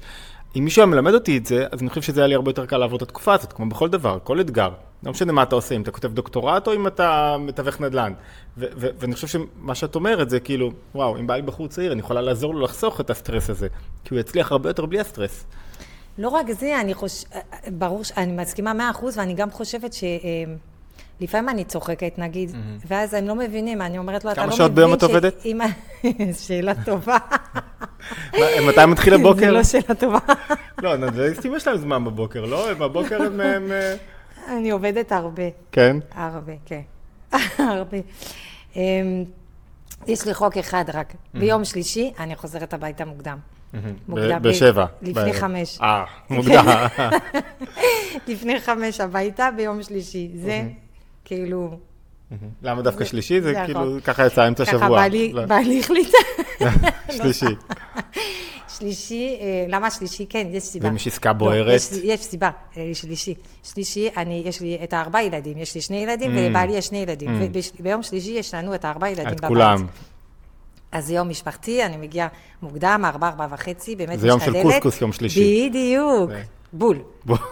אם מישהו היה מלמד אותי את זה, אז אני חושב שזה היה לי הרבה יותר קל לעבור את התקופה הזאת, כמו בכל דבר, כל אתגר. לא משנה מה אתה עושה, אם אתה כותב דוקטורט או אם אתה מתווך נדל"ן. ואני חושב שמה שאת אומרת זה כאילו, וואו, אם בא לי בחור צעיר, אני יכולה לעזור לו לחסוך את הסטרס הזה, כי הוא יצליח הרבה יותר בלי הסטרס.
לא רק זה, אני חושבת, ברור, אני מסכימה מאה אחוז, ואני גם חושבת ש... לפעמים אני צוחקת, נגיד, mm-hmm. ואז הם לא מבינים, אני אומרת לו, אתה לא מבין ש...
כמה שעות ביום את עובדת?
שאלה טובה.
מתי מתחיל הבוקר?
זה לא שאלה טובה.
לא, נדל"ניסטים יש להם זמן בבוקר, לא? בבוקר הם...
אני עובדת הרבה.
כן?
הרבה, כן. הרבה. אמ, יש לי חוק אחד רק. ביום שלישי אני חוזרת הביתה מוקדם.
בשבע.
לפני חמש.
אה, מוקדם.
לפני חמש הביתה ביום שלישי. זה כאילו...
למה דווקא שלישי? זה כאילו, ככה יצא אמצע שבוע.
ככה בעלי החליט.
שלישי.
שלישי, אה, למה שלישי? כן, יש סיבה.
ואם יש עסקה בוערת?
יש סיבה, אה, שלישי. שלישי, יש לי את הארבע ילדים, יש לי שני ילדים, ולבעלי יש שני ילדים. וביום שלישי יש לנו את הארבע ילדים
בבית. את כולם.
אז זה יום משפחתי, אני מגיעה מוקדם, ארבע, ארבע וחצי, באמת
משתדלת. זה יום של קוסקוס, יום שלישי.
בדיוק. בול.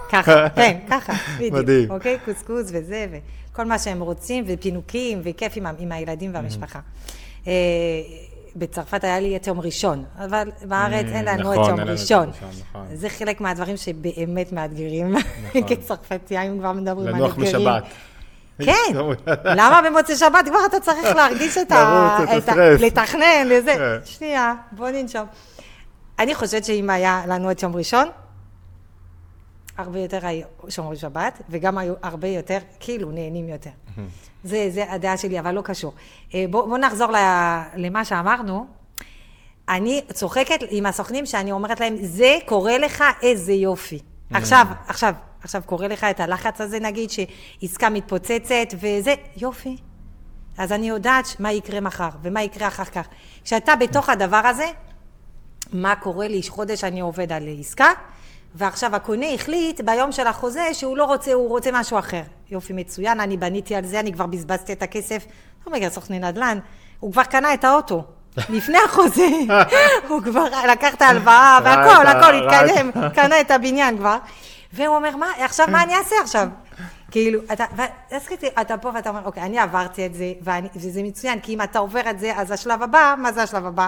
ככה, כן, ככה, בדיוק. מדהים. אוקיי, קוסקוס וזה, וכל מה שהם רוצים, ופינוקים, וכיף עם, עם הילדים והמשפחה. בצרפת היה לי את יום ראשון, אבל בארץ אין לנו את
נכון,
יום ראשון. נכון. זה חלק מהדברים שבאמת מאתגרים. נכון. כצרפתיים כבר מדברים על
אתגרים. לנוח משבת.
כן, למה במוצאי שבת כבר אתה צריך להרגיש את ה... לתכנן, לזה. כן. שנייה, בוא ננשום. אני חושבת שאם היה לנו את יום ראשון, הרבה יותר היו שומרי שבת, וגם היו הרבה יותר, כאילו, נהנים יותר. זה, זה הדעה שלי, אבל לא קשור. בואו אה, בוא נחזור למה שאמרנו. אני צוחקת עם הסוכנים שאני אומרת להם, זה קורה לך איזה יופי. עכשיו, עכשיו, עכשיו קורה לך את הלחץ הזה, נגיד, שעסקה מתפוצצת וזה, יופי. אז אני יודעת מה יקרה מחר ומה יקרה אחר כך. כשאתה בתוך הדבר הזה, מה קורה לי, חודש אני עובד על עסקה, ועכשיו הקונה החליט ביום של החוזה שהוא לא רוצה, הוא רוצה משהו אחר. יופי, מצוין, אני בניתי על זה, אני כבר בזבזתי את הכסף. לא מגיע סוכני נדל"ן, הוא כבר קנה את האוטו. לפני החוזה, הוא כבר לקח את ההלוואה והכל, הכל התקדם, קנה את הבניין כבר. והוא אומר, מה, עכשיו מה אני אעשה עכשיו? כאילו, אתה, ואז אתה פה ואתה אומר, אוקיי, אני עברתי את זה, ואני, וזה מצוין, כי אם אתה עובר את זה, אז השלב הבא, מה זה השלב הבא?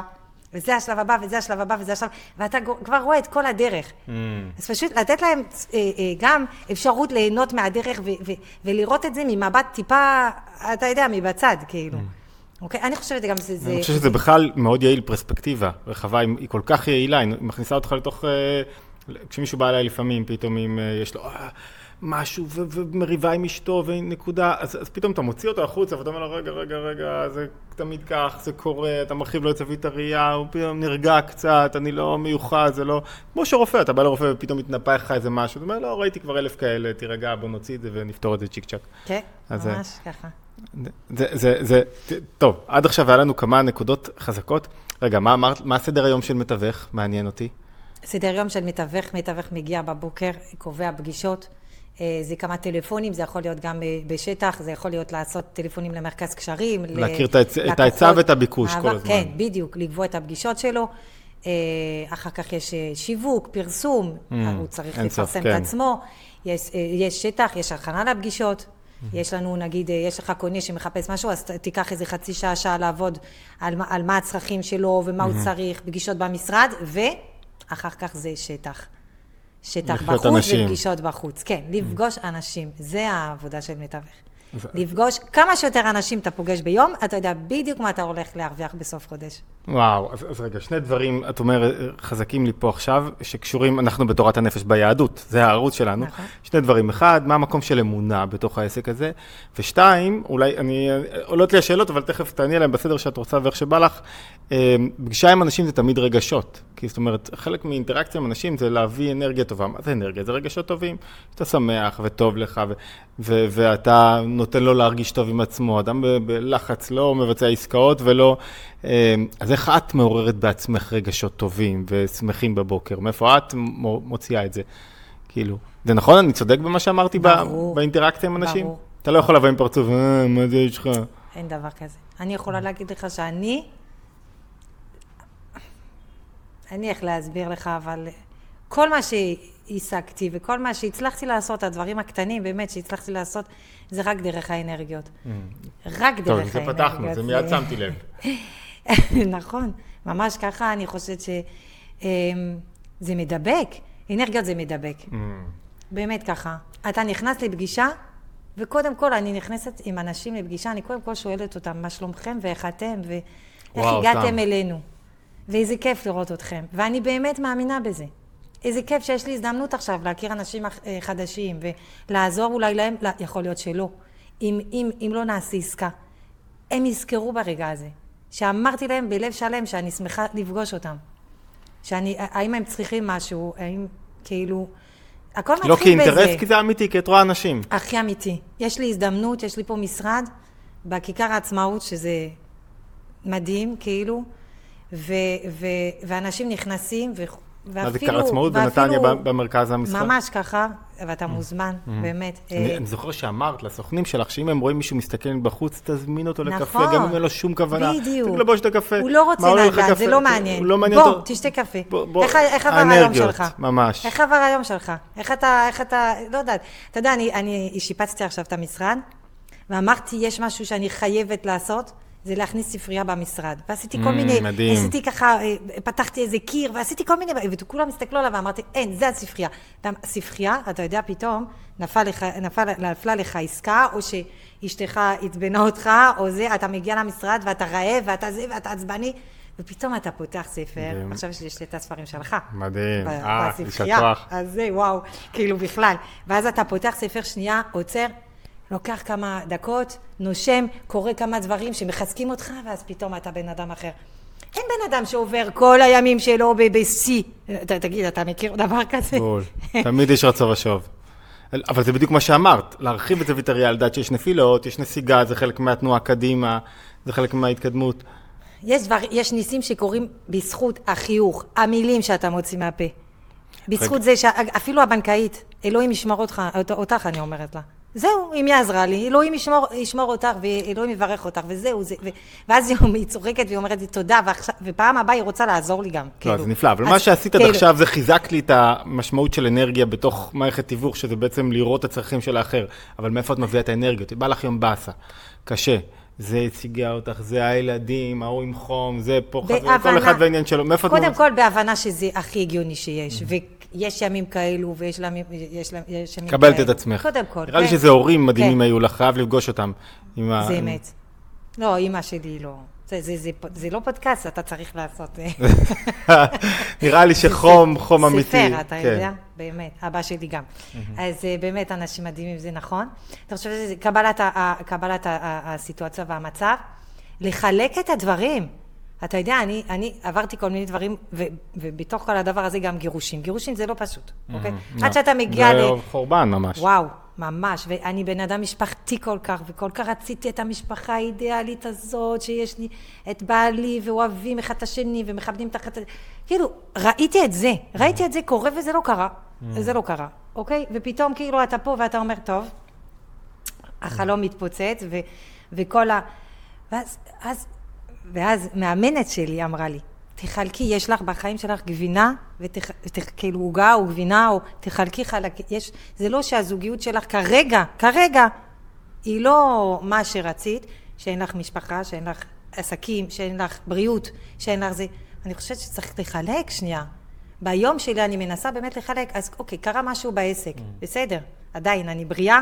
וזה השלב הבא, וזה השלב הבא, וזה השלב, ואתה כבר רואה את כל הדרך. Mm. אז פשוט לתת להם אה, אה, גם אפשרות ליהנות מהדרך ו- ו- ולראות את זה ממבט טיפה, אתה יודע, מבצד, כאילו. Mm. אוקיי? אני חושבת גם שזה...
אני חושב שזה בכלל מאוד יעיל פרספקטיבה רחבה, היא כל כך יעילה, היא מכניסה אותך לתוך... אה, כשמישהו בא אליי לפעמים, פתאום אם יש לו... משהו, ו- ומריבה עם אשתו, ונקודה, אז, אז פתאום אתה מוציא אותו החוצה, ואתה אומר לו, רגע, רגע, רגע, זה תמיד כך, זה קורה, אתה מרחיב לו את זווית הראייה, הוא פתאום נרגע קצת, אני לא מיוחד, זה לא... כמו שרופא, אתה בא לרופא ופתאום מתנפח לך איזה משהו, אתה אומר, לא, ראיתי כבר אלף כאלה, תירגע, בוא נוציא את זה ונפתור את זה צ'יק צ'אק.
כן, ממש ככה.
זה, זה, זה, טוב, עד עכשיו היה לנו כמה נקודות חזקות. רגע, מה אמרת, מה סדר היום של מתווך? מעניין אותי.
סדר יום של מתווך, מתווך מגיע בבוקר, קובע פגישות. אה, זה כמה טלפונים, זה יכול להיות גם אה, בשטח, זה יכול להיות לעשות טלפונים למרכז קשרים.
להכיר את ההיצע ואת הביקוש כל הזמן.
כן, בדיוק, לקבוע את הפגישות שלו. אה, אחר כך יש שיווק, פרסום,
Mm,
הוא צריך לפרסם
כן.
את עצמו, יש, יש שטח, יש הכנה לפגישות, יש לנו, נגיד, יש לך קונה שמחפש משהו, אז תיקח איזה חצי שעה, שעה לעבוד על, על מה הצרכים שלו ומה הוא צריך, פגישות במשרד, ואחר כך זה שטח. שטח בחוץ
אנשים.
ופגישות בחוץ. כן, לפגוש אנשים, זה העבודה של מתווך.
זה-
לפגוש כמה שיותר אנשים אתה פוגש ביום, אתה יודע בדיוק מה אתה הולך להרוויח בסוף חודש.
וואו, אז, אז רגע, שני דברים, את אומרת, חזקים לי פה עכשיו, שקשורים, אנחנו בתורת הנפש ביהדות, זה הערוץ שלנו.
נכון.
שני דברים, אחד, מה המקום של אמונה בתוך העסק הזה, ושתיים, אולי, אני, עולות לי השאלות, אבל תכף תעני עליהן בסדר שאת רוצה ואיך שבא לך. אה, פגישה עם אנשים זה תמיד רגשות, כי זאת אומרת, חלק מאינטראקציה עם אנשים זה להביא אנרגיה טובה. מה זה אנרגיה? זה רגשות טובים. שאתה שמח וטוב לך, ו- ו- ואתה נותן לו להרגיש טוב עם עצמו. אדם בלחץ לא מבצע עסקאות ולא... אה, אז איך את מעוררת בעצמך רגשות טובים ושמחים בבוקר? מאיפה את מו- מוציאה את זה? כאילו, זה נכון? אני צודק במה שאמרתי
ברור.
באינטראקציה עם אנשים?
ברור.
אתה לא יכול לבוא עם פרצוף, אה, מה זה יש לך?
אין דבר כזה. אני יכולה להגיד לך שאני, אני איך להסביר לך, אבל כל מה שהשגתי וכל מה שהצלחתי לעשות, הדברים הקטנים באמת שהצלחתי לעשות, זה רק דרך האנרגיות. רק
טוב,
דרך
זה
האנרגיות.
פתחנו, זה מיד שמתי לב.
נכון, ממש ככה אני חושבת שזה מדבק, אנרגיות זה מדבק.
Mm.
באמת ככה. אתה נכנס לפגישה, וקודם כל אני נכנסת עם אנשים לפגישה, אני קודם כל שואלת אותם, מה שלומכם ואיך אתם, ואיך הגעתם. אלינו. ואיזה כיף לראות אתכם. ואני באמת מאמינה בזה. איזה כיף שיש לי הזדמנות עכשיו להכיר אנשים אה, חדשים, ולעזור אולי להם, לא, יכול להיות שלא. אם, אם, אם לא נעשה עסקה. הם יזכרו ברגע הזה, שאמרתי להם בלב שלם שאני שמחה לפגוש אותם. שאני, האם הם צריכים משהו, האם כאילו, הכל מתחיל
לא
בזה.
כאינטרס, כי זה אמיתי, כי את רואה אנשים.
הכי אמיתי. יש לי הזדמנות, יש לי פה משרד בכיכר העצמאות, שזה מדהים, כאילו, ו, ו, ואנשים נכנסים, ו, ואפילו...
מה זה כיכר עצמאות? בנתניה, במרכז המשחק?
ממש ככה, ואתה מוזמן, באמת.
אני,
אה,
אני זוכר שאמרת לסוכנים שלך, שאם הם רואים מישהו מסתכל בחוץ, תזמין אותו לקפה,
נכון.
גם אם אין לו שום כוונה.
בדיוק.
תגיד לו בוא שתה קפה.
הוא לא רוצה
לך
לדעת? זה לא מעניין.
לא מעניין
בוא. תשתה קפה. איך, עבר היום שלך?
ממש.
איך עבר היום שלך? איך אתה, איך אתה, לא יודעת. אתה יודע, אני, אני שיפצתי עכשיו את המשרד, ואמרתי, יש משהו שאני חייבת לעשות, זה להכניס ספרייה במשרד. ועשיתי כל
Mm,
מיני,
מדהים.
עשיתי ככה, אה, פתחתי איזה קיר, ועשיתי כל מיני, וכולם הסתכלו עליו ואמרתי, אין, זה הספרייה. ספרייה, אתה יודע, פתאום נפל לך, נפל, נפלה לך עסקה, או שאשתך עצבנה אותך, או זה, אתה מגיע למשרד ואתה רעב, ואתה זה, ואתה עצבני, ופתאום אתה פותח ספר,
מדהים.
עכשיו יש לי שתי הספרים שלך.
מדהים. אה. יישר כוח.
אז זה, וואו, כאילו בכלל. ואז אתה פותח ספר שנייה, עוצר, לוקח כמה דקות, נושם, קורא כמה דברים שמחזקים אותך, ואז פתאום אתה בן אדם אחר. אין בן אדם שעובר כל הימים שלו בשיא. תגיד, אתה מכיר דבר כזה?
בול. תמיד יש רצון ושוב. אבל זה בדיוק מה שאמרת, להרחיב את זווית הראייה, לדעת שיש נפילות, יש נסיגה, זה חלק מהתנועה קדימה, זה חלק מההתקדמות.
יש, דבר, יש ניסים שקורים בזכות החיוך, המילים שאתה מוציא מהפה. בזכות זה שאפילו הבנקאית, אלוהים ישמור אותך, אות- אותך, אני אומרת לה. זהו, אם היא עזרה לי, אלוהים ישמור, ישמור אותך, ואלוהים יברך אותך, וזהו, זה, ו, ואז היא, היא צוחקת והיא אומרת לי תודה, ועכשיו, ופעם הבאה היא רוצה לעזור לי גם.
לא, זה נפלא, אבל
אז
מה שעשית עד
כאילו,
עכשיו זה חיזק לי את המשמעות של אנרגיה בתוך מערכת תיווך, שזה בעצם לראות את הצרכים של האחר. אבל מאיפה את מביאה את האנרגיות? בא לך יום באסה, קשה. זה הציגה אותך, זה הילדים, ההוא עם חום, זה פה חבר, כל
בהבנה.
אחד והעניין שלו. מאיפה את
קודם? כל, בהבנה שזה הכי הגיוני שיש, ויש ימים כאלו, ויש ימים, יש, להם- יש ימים
קבלת
כאלו.
את עצמך.
קודם כל,
נראה לי
כן.
שזה הורים מדהימים
כן.
היו לך, חייב לפגוש אותם.
זה אמת. לא, אימא שלי לא. זה, זה, זה, זה לא פודקאסט, אתה צריך לעשות...
נראה לי שחום, חום אמיתי.
ספר, אתה
כן.
יודע? באמת, אבא שלי גם. אז אה, באמת, אנשים מדהימים, זה נכון. אני חושבת שזה קבלת, ה- קבלת ה- ה- הסיטואציה והמצב, לחלק את הדברים. אתה יודע, אני, אני עברתי כל מיני דברים, ו, ובתוך כל הדבר הזה גם גירושים. גירושים זה לא פשוט, אוקיי?
לא.
עד שאתה מגיע ל...
זה חורבן ממש.
וואו, ממש, ואני בן אדם משפחתי כל כך, וכל כך רציתי את המשפחה האידיאלית הזאת, שיש לי את בעלי, ואוהבים אחד את השני, ומכבדים את אחת... כאילו, ראיתי את זה, ראיתי את זה קורה וזה לא קרה, זה לא קרה, אוקיי? ופתאום כאילו אתה פה ואתה אומר, טוב, החלום מתפוצץ, ו, וכל ה... ואז, אז, ואז מאמנת שלי אמרה לי, תחלקי, יש לך בחיים שלך גבינה, ותח, ותח, כאילו עוגה או גבינה, או תחלקי חלק, יש, זה לא שהזוגיות שלך כרגע, כרגע, היא לא מה שרצית, שאין לך משפחה, שאין לך עסקים, שאין לך בריאות, שאין לך זה. אני חושבת שצריך לחלק שנייה. ביום שלי אני מנסה באמת לחלק, אז אוקיי, קרה משהו בעסק, mm. בסדר, עדיין, אני בריאה,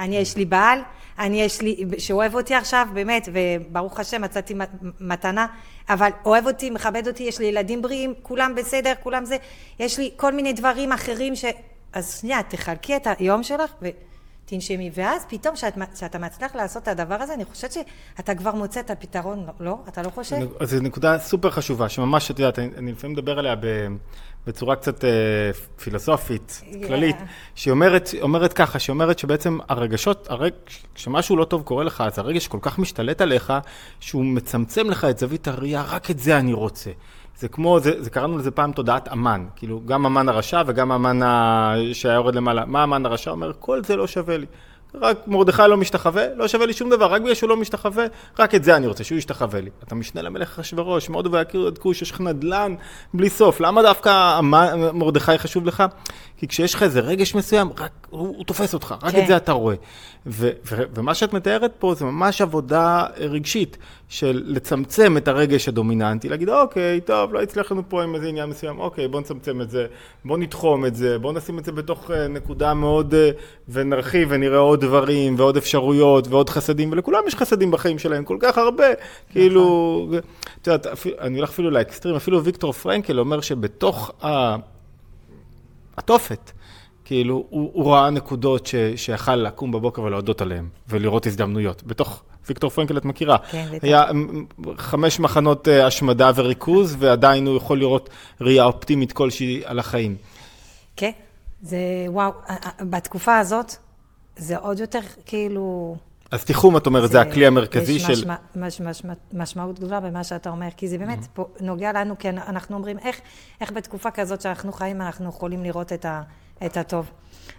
אני יש לי בעל, אני יש לי, שאוהב אותי עכשיו, באמת, וברוך השם מצאתי מתנה, אבל אוהב אותי, מכבד אותי, יש לי ילדים בריאים, כולם בסדר, כולם זה, יש לי כל מיני דברים אחרים ש... אז שנייה, תחלקי את היום שלך ותנשמי, ואז פתאום כשאתה מצליח לעשות את הדבר הזה, אני חושבת שאתה כבר מוצא את הפתרון, לא? אתה לא חושב?
זו נקודה סופר חשובה, שממש, את יודעת, אני, אני לפעמים מדבר עליה ב... בצורה קצת אה, פילוסופית, yeah. כללית, שהיא אומרת, אומרת ככה, שהיא אומרת שבעצם הרגשות, הרג, כשמשהו לא טוב קורה לך, אז הרגש כל כך משתלט עליך, שהוא מצמצם לך את זווית הראייה, רק את זה אני רוצה. זה כמו, זה, זה קראנו לזה פעם תודעת אמן, כאילו גם אמן הרשע וגם אמן ה... שהיה יורד למעלה. מה אמן הרשע אומר? כל זה לא שווה לי. רק מרדכי לא משתחווה, לא שווה לי שום דבר, רק בגלל שהוא לא משתחווה, רק את זה אני רוצה, שהוא ישתחווה לי. אתה משנה למלך אחשוורוש, מאוד ויכירו את כוש, יש לך נדל"ן בלי סוף. למה דווקא מרדכי חשוב לך? כי כשיש לך איזה רגש מסוים, רק הוא, הוא תופס אותך, רק כן. את זה אתה רואה. ו, ו, ומה שאת מתארת פה זה ממש עבודה רגשית של לצמצם את הרגש הדומיננטי, להגיד, אוקיי, טוב, לא הצליח לנו פה עם איזה עניין מסוים, אוקיי, בוא נצמצם את זה, בוא נתחום את זה, בוא נשים את זה בתוך אה, נקודה מאוד, אה, ונרחיב ונראה עוד דברים ועוד אפשרויות ועוד חסדים, ולכולם יש חסדים בחיים שלהם, כל כך הרבה, כאילו, נכון. את יודעת, אני הולך אפילו לאקסטרים, אפילו ויקטור פרנקל אומר שבתוך. התופת. כאילו, הוא, הוא ראה נקודות ש, שיכל לקום בבוקר ולהודות עליהן, ולראות הזדמנויות. בתוך, ויקטור פרנקל את מכירה. כן, בטח. היה חמש מחנות אה, השמדה וריכוז, ועדיין הוא יכול לראות ראייה אופטימית כלשהי על החיים.
כן, זה וואו, בתקופה הזאת, זה עוד יותר כאילו...
אז תיחום, את אומרת, זה, זה הכלי המרכזי
יש
של...
יש מש, מש, מש, משמעות גדולה במה שאתה אומר, כי זה באמת mm-hmm. פה נוגע לנו, כי אנחנו אומרים, איך, איך בתקופה כזאת שאנחנו חיים, אנחנו יכולים לראות את, ה, את הטוב.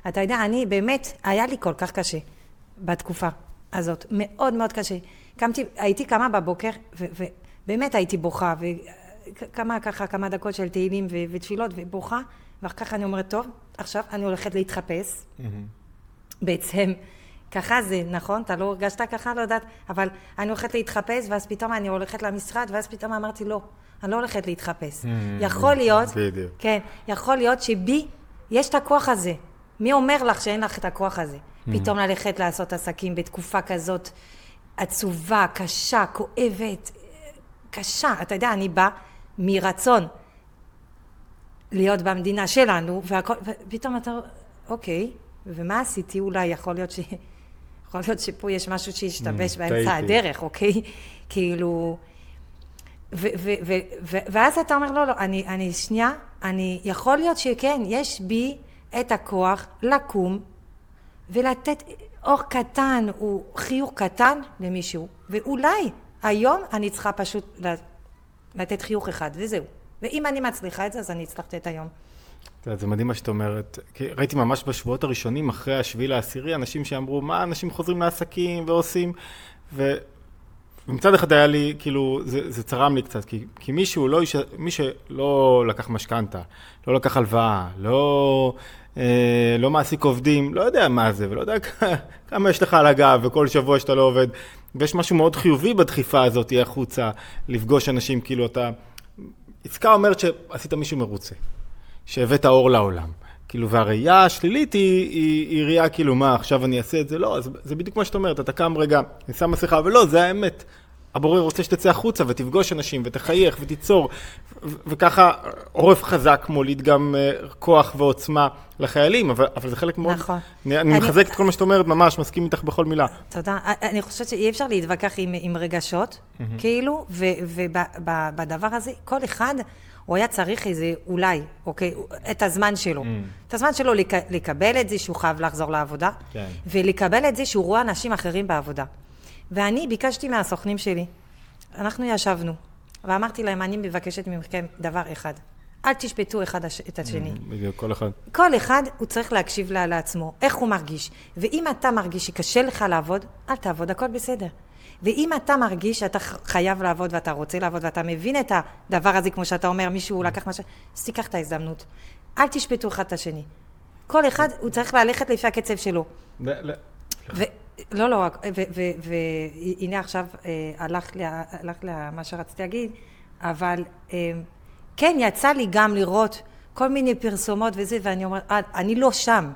אתה יודע, אני באמת, היה לי כל כך קשה בתקופה הזאת, מאוד מאוד קשה. קמתי, הייתי קמה בבוקר, ובאמת הייתי בוכה, וכמה ככה, כמה דקות של תהילים ותפילות, ובוכה, ואחר כך אני אומרת, טוב, עכשיו אני הולכת להתחפש. Mm-hmm. בעצם... ככה זה, נכון? אתה לא הרגשת ככה? לא יודעת, אבל אני הולכת להתחפש, ואז פתאום אני הולכת למשרד, ואז פתאום אמרתי, לא, אני לא הולכת להתחפש. Mm, יכול להיות, בדיוק. כן, יכול להיות שבי יש את הכוח הזה. מי אומר לך שאין לך את הכוח הזה? Mm. פתאום ללכת לעשות עסקים בתקופה כזאת עצובה, קשה, כואבת, קשה. אתה יודע, אני באה מרצון להיות במדינה שלנו, והכל, ופתאום אתה, אוקיי, ומה עשיתי? אולי יכול להיות ש... יכול להיות שפה יש משהו שהשתבש mm, באמצע הדרך, אוקיי? כאילו... ואז אתה אומר, לא, לא, אני, אני שנייה, אני, יכול להיות שכן, יש בי את הכוח לקום ולתת אור קטן, או חיוך קטן למישהו, ואולי היום אני צריכה פשוט לתת חיוך אחד, וזהו. ואם אני מצליחה את זה, אז אני הצלחתי את היום.
זה מדהים מה שאת אומרת. ראיתי ממש בשבועות הראשונים, אחרי השביעי לעשירי, אנשים שאמרו, מה אנשים חוזרים לעסקים ועושים, ו... ומצד אחד היה לי, כאילו, זה, זה צרם לי קצת, כי, כי מישהו לא, מי שלא לקח משכנתה, לא לקח הלוואה, לא, אה, לא מעסיק עובדים, לא יודע מה זה, ולא יודע כמה יש לך על הגב, וכל שבוע שאתה לא עובד, ויש משהו מאוד חיובי בדחיפה הזאת החוצה, לפגוש אנשים, כאילו אתה... עסקה אומרת שעשית מישהו מרוצה. שהבאת אור לעולם. כאילו, והראייה השלילית היא, היא, היא ראייה כאילו, מה, עכשיו אני אעשה את זה? לא, זה, זה בדיוק מה שאת אומרת, אתה קם רגע, אני שם מסכה, ולא, זה האמת. הבורא רוצה שתצא החוצה ותפגוש אנשים ותחייך ותיצור, וככה עורף חזק מוליד גם uh, כוח ועוצמה לחיילים, אבל, אבל זה חלק מאוד... נכון. אני, אני מחזק את כל מה שאת אומרת, ממש, מסכים איתך בכל מילה.
תודה. אני חושבת שאי אפשר להתווכח עם, עם רגשות, mm-hmm. כאילו, ובדבר הזה, כל אחד... הוא היה צריך איזה, אולי, אוקיי, את הזמן שלו. Mm. את הזמן שלו לק, לקבל את זה שהוא חייב לחזור לעבודה, כן. ולקבל את זה שהוא רואה אנשים אחרים בעבודה. ואני ביקשתי מהסוכנים שלי, אנחנו ישבנו, ואמרתי להם, אני מבקשת מכם דבר אחד. אל תשפטו אחד את השני.
Mm, בדיוק, כל אחד.
כל אחד, הוא צריך להקשיב לה, לעצמו, איך הוא מרגיש. ואם אתה מרגיש שקשה לך לעבוד, אל תעבוד, הכל בסדר. ואם אתה מרגיש שאתה חייב לעבוד ואתה רוצה לעבוד ואתה מבין את הדבר הזה, כמו שאתה אומר, מישהו לקח משהו, אז תיקח את ההזדמנות. אל תשפטו אחד את השני. כל אחד, הוא צריך ללכת לפי הקצב שלו. ו- לא, לא, והנה עכשיו אה, הלך, למה שרציתי להגיד, אבל אה, כן, יצא לי גם לראות כל מיני פרסומות וזה, ואני אומרת, אה, אני לא שם.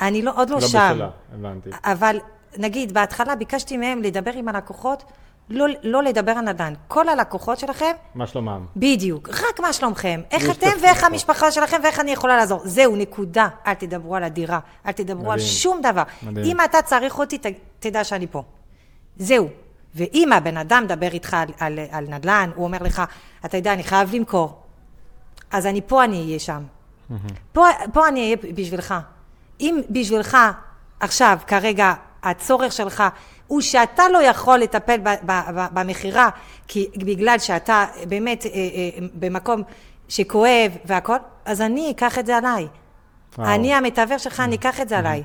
אני לא, עוד לא, לא שם. לא בשלה, הבנתי. אבל נגיד, בהתחלה ביקשתי מהם לדבר עם הלקוחות, לא, לא לדבר על נדל"ן. כל הלקוחות שלכם...
מה שלומם.
בדיוק. רק מה שלומכם. איך אתם ואיך המשפחה שלכם ואיך אני יכולה לעזור. זהו, נקודה. אל תדברו על הדירה. אל תדברו מדהים. על שום דבר. מדהים. אם אתה צריך אותי, ת, תדע שאני פה. זהו. ואם הבן אדם מדבר איתך על, על, על נדל"ן, הוא אומר לך, אתה יודע, אני חייב למכור. אז אני פה, אני אהיה שם. פה, פה אני אהיה בשבילך. אם בשבילך עכשיו, כרגע, הצורך שלך הוא שאתה לא יכול לטפל במכירה, כי בגלל שאתה באמת אה, אה, במקום שכואב והכל, אז אני אקח את זה עליי. וואו. אני המתווך שלך, אני אקח את זה עליי.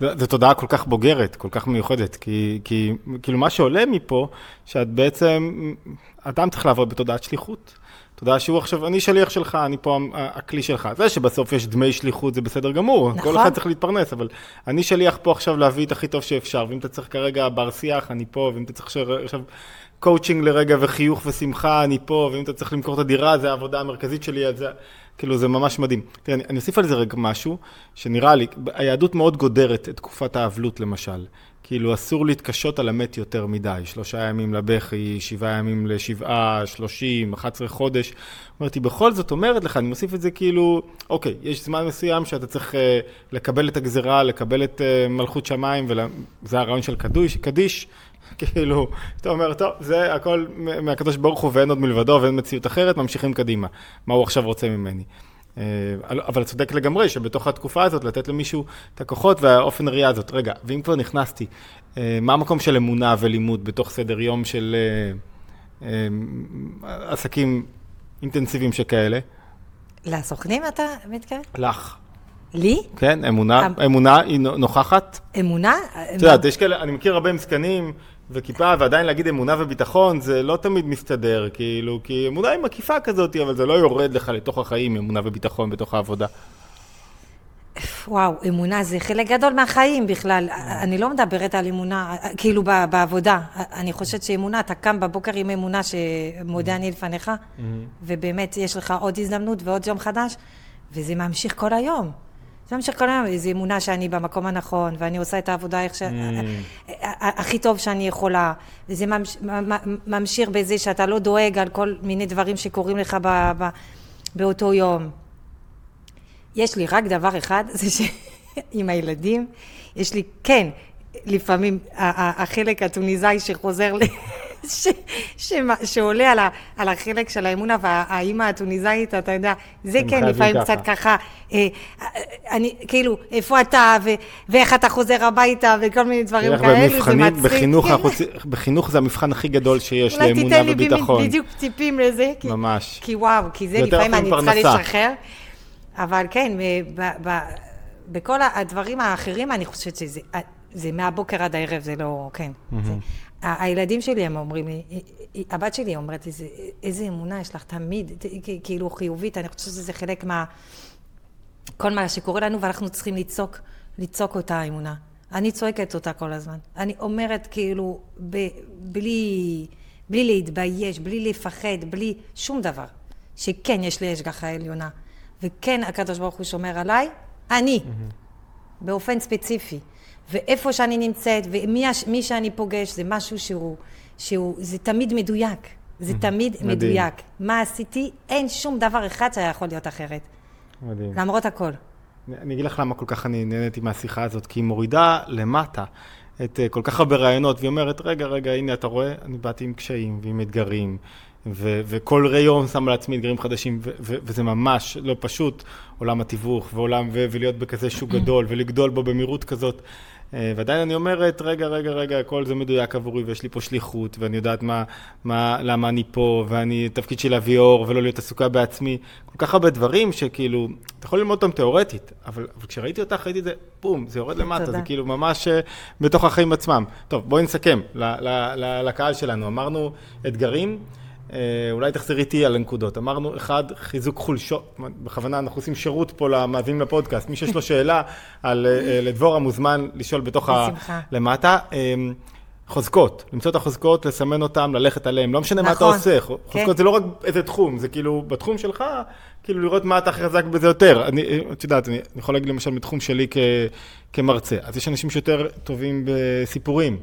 זו תודעה כל כך בוגרת, כל כך מיוחדת, כי, כי כאילו מה שעולה מפה, שאת בעצם, אדם צריך לעבוד בתודעת שליחות. תודה שהוא עכשיו, אני שליח שלך, אני פה הכלי שלך. זה שבסוף יש דמי שליחות זה בסדר גמור, נכון. כל אחד צריך להתפרנס, אבל אני שליח פה עכשיו להביא את הכי טוב שאפשר, ואם אתה צריך כרגע בר שיח, אני פה, ואם אתה צריך עכשיו קואוצ'ינג לרגע וחיוך ושמחה, אני פה, ואם אתה צריך למכור את הדירה, זה העבודה המרכזית שלי, אז זה, כאילו זה ממש מדהים. תראה, אני, אני אוסיף על זה רגע משהו, שנראה לי, היהדות מאוד גודרת את תקופת האבלות למשל. כאילו אסור להתקשות על המת יותר מדי, שלושה ימים לבכי, שבעה ימים לשבעה, שלושים, אחת עשרה חודש. אמרתי, בכל זאת אומרת לך, אני מוסיף את זה כאילו, אוקיי, יש זמן מסוים שאתה צריך אה, לקבל את הגזירה, לקבל את אה, מלכות שמיים, וזה הרעיון של קדוש, קדיש, כאילו, אתה אומר, טוב, זה הכל מהקדוש ברוך הוא ואין עוד מלבדו ואין מציאות אחרת, ממשיכים קדימה. מה הוא עכשיו רוצה ממני? אה, אבל צודק לגמרי שבתוך התקופה הזאת לתת למישהו את הכוחות והאופן הראייה הזאת. רגע, ואם כבר נכנסתי, אה, מה המקום של אמונה ולימוד בתוך סדר יום של אה, עסקים אינטנסיביים שכאלה?
לסוכנים אתה מתכוון?
לך.
לי?
כן, אמונה, אמונה היא נוכחת.
אמונה?
את יודעת, יש כאלה, אני מכיר הרבה עם זקנים. וכיפה, ועדיין להגיד אמונה וביטחון, זה לא תמיד מסתדר, כאילו, כי אמונה היא מקיפה כזאת, אבל זה לא יורד לך לתוך החיים, אמונה וביטחון בתוך העבודה.
וואו, אמונה זה חלק גדול מהחיים בכלל. אני לא מדברת על אמונה, כאילו בעבודה. אני חושבת שאמונה, אתה קם בבוקר עם אמונה שמודה אני לפניך, ובאמת יש לך עוד הזדמנות ועוד יום חדש, וזה ממשיך כל היום. זה ממשיך כל היום, איזו אמונה שאני במקום הנכון, ואני עושה את העבודה איך ש... Mm. הכי טוב שאני יכולה. וזה ממש... ממשיך בזה שאתה לא דואג על כל מיני דברים שקורים לך ב... ב... באותו יום. יש לי רק דבר אחד, זה שעם הילדים, יש לי, כן, לפעמים החלק הטוניסאי שחוזר ל... ש, ש, שעולה על, ה, על החלק של האמונה והאימא הטוניסאית, אתה יודע, זה כן לפעמים ככה. קצת ככה, אה, אני, כאילו, איפה אתה ו, ואיך אתה חוזר הביתה וכל מיני דברים כאלו, זה מצחיק.
בחינוך, כן. בחינוך זה המבחן הכי גדול שיש לאמונה וביטחון.
אולי תיתן לי בדיוק טיפים לזה. כי,
ממש.
כי וואו, כי זה לפעמים אני צריכה לשחרר. אבל כן, ב, ב, בכל הדברים האחרים אני חושבת שזה... זה מהבוקר עד הערב, זה לא, כן. Mm-hmm. זה, הילדים שלי, הם אומרים לי, הבת שלי אומרת לי, איזה אמונה יש לך תמיד, כאילו חיובית, אני חושבת שזה חלק מה... כל מה שקורה לנו, ואנחנו צריכים לצעוק, לצעוק אותה אמונה. אני צועקת אותה כל הזמן. אני אומרת כאילו, ב, בלי, בלי להתבייש, בלי לפחד, בלי שום דבר, שכן, יש לי השגחה עליונה. וכן, הקדוש ברוך הוא שומר עליי, אני, mm-hmm. באופן ספציפי. ואיפה שאני נמצאת, ומי שאני פוגש, זה משהו שהוא, שהוא זה תמיד מדויק. זה תמיד מדהים. מדויק. מה עשיתי? אין שום דבר אחד שהיה יכול להיות אחרת. מדהים. למרות הכל.
אני אגיד לך למה כל כך אני נהניתי מהשיחה הזאת, כי היא מורידה למטה את uh, כל כך הרבה רעיונות, והיא אומרת, רגע, רגע, הנה, אתה רואה, אני באתי עם קשיים ועם אתגרים, ו- וכל יום שם לעצמי אתגרים חדשים, ו- ו- וזה ממש לא פשוט, עולם התיווך, ועולם, ו- ולהיות בכזה שוק גדול, ולגדול בו במהירות כזאת. אה, ועדיין אני אומרת, רגע, רגע, רגע, הכל זה מדויק עבורי, ויש לי פה שליחות, ואני יודעת מה, מה, למה אני פה, ואני, תפקיד של להביא אור, ולא להיות עסוקה בעצמי. כל כך הרבה דברים שכאילו, אתה יכול ללמוד אותם תיאורטית, אבל, אבל כשראיתי אותך, ראיתי את זה, בום, זה יורד למטה,
תודה.
זה כאילו ממש אה, בתוך החיים עצמם. טוב, בואי נסכם ל, ל, ל, לקהל שלנו. אמרנו אתגרים. אה, אולי תחזרי איתי על הנקודות. אמרנו, אחד, חיזוק חולשות, בכוונה אנחנו עושים שירות פה למאזינים לפודקאסט. מי שיש לו שאלה על אה, לדבורה מוזמן לשאול בתוך ה... למטה. אה, חוזקות, למצוא את החוזקות, לסמן אותן, ללכת עליהן, לא משנה מה אתה
נכון.
עושה,
כן.
חוזקות זה לא רק איזה תחום, זה כאילו, בתחום שלך, כאילו לראות מה אתה חזק בזה יותר. אני, אה, את יודעת, אני, אני יכול להגיד למשל מתחום שלי כ, כמרצה, אז יש אנשים שיותר טובים בסיפורים,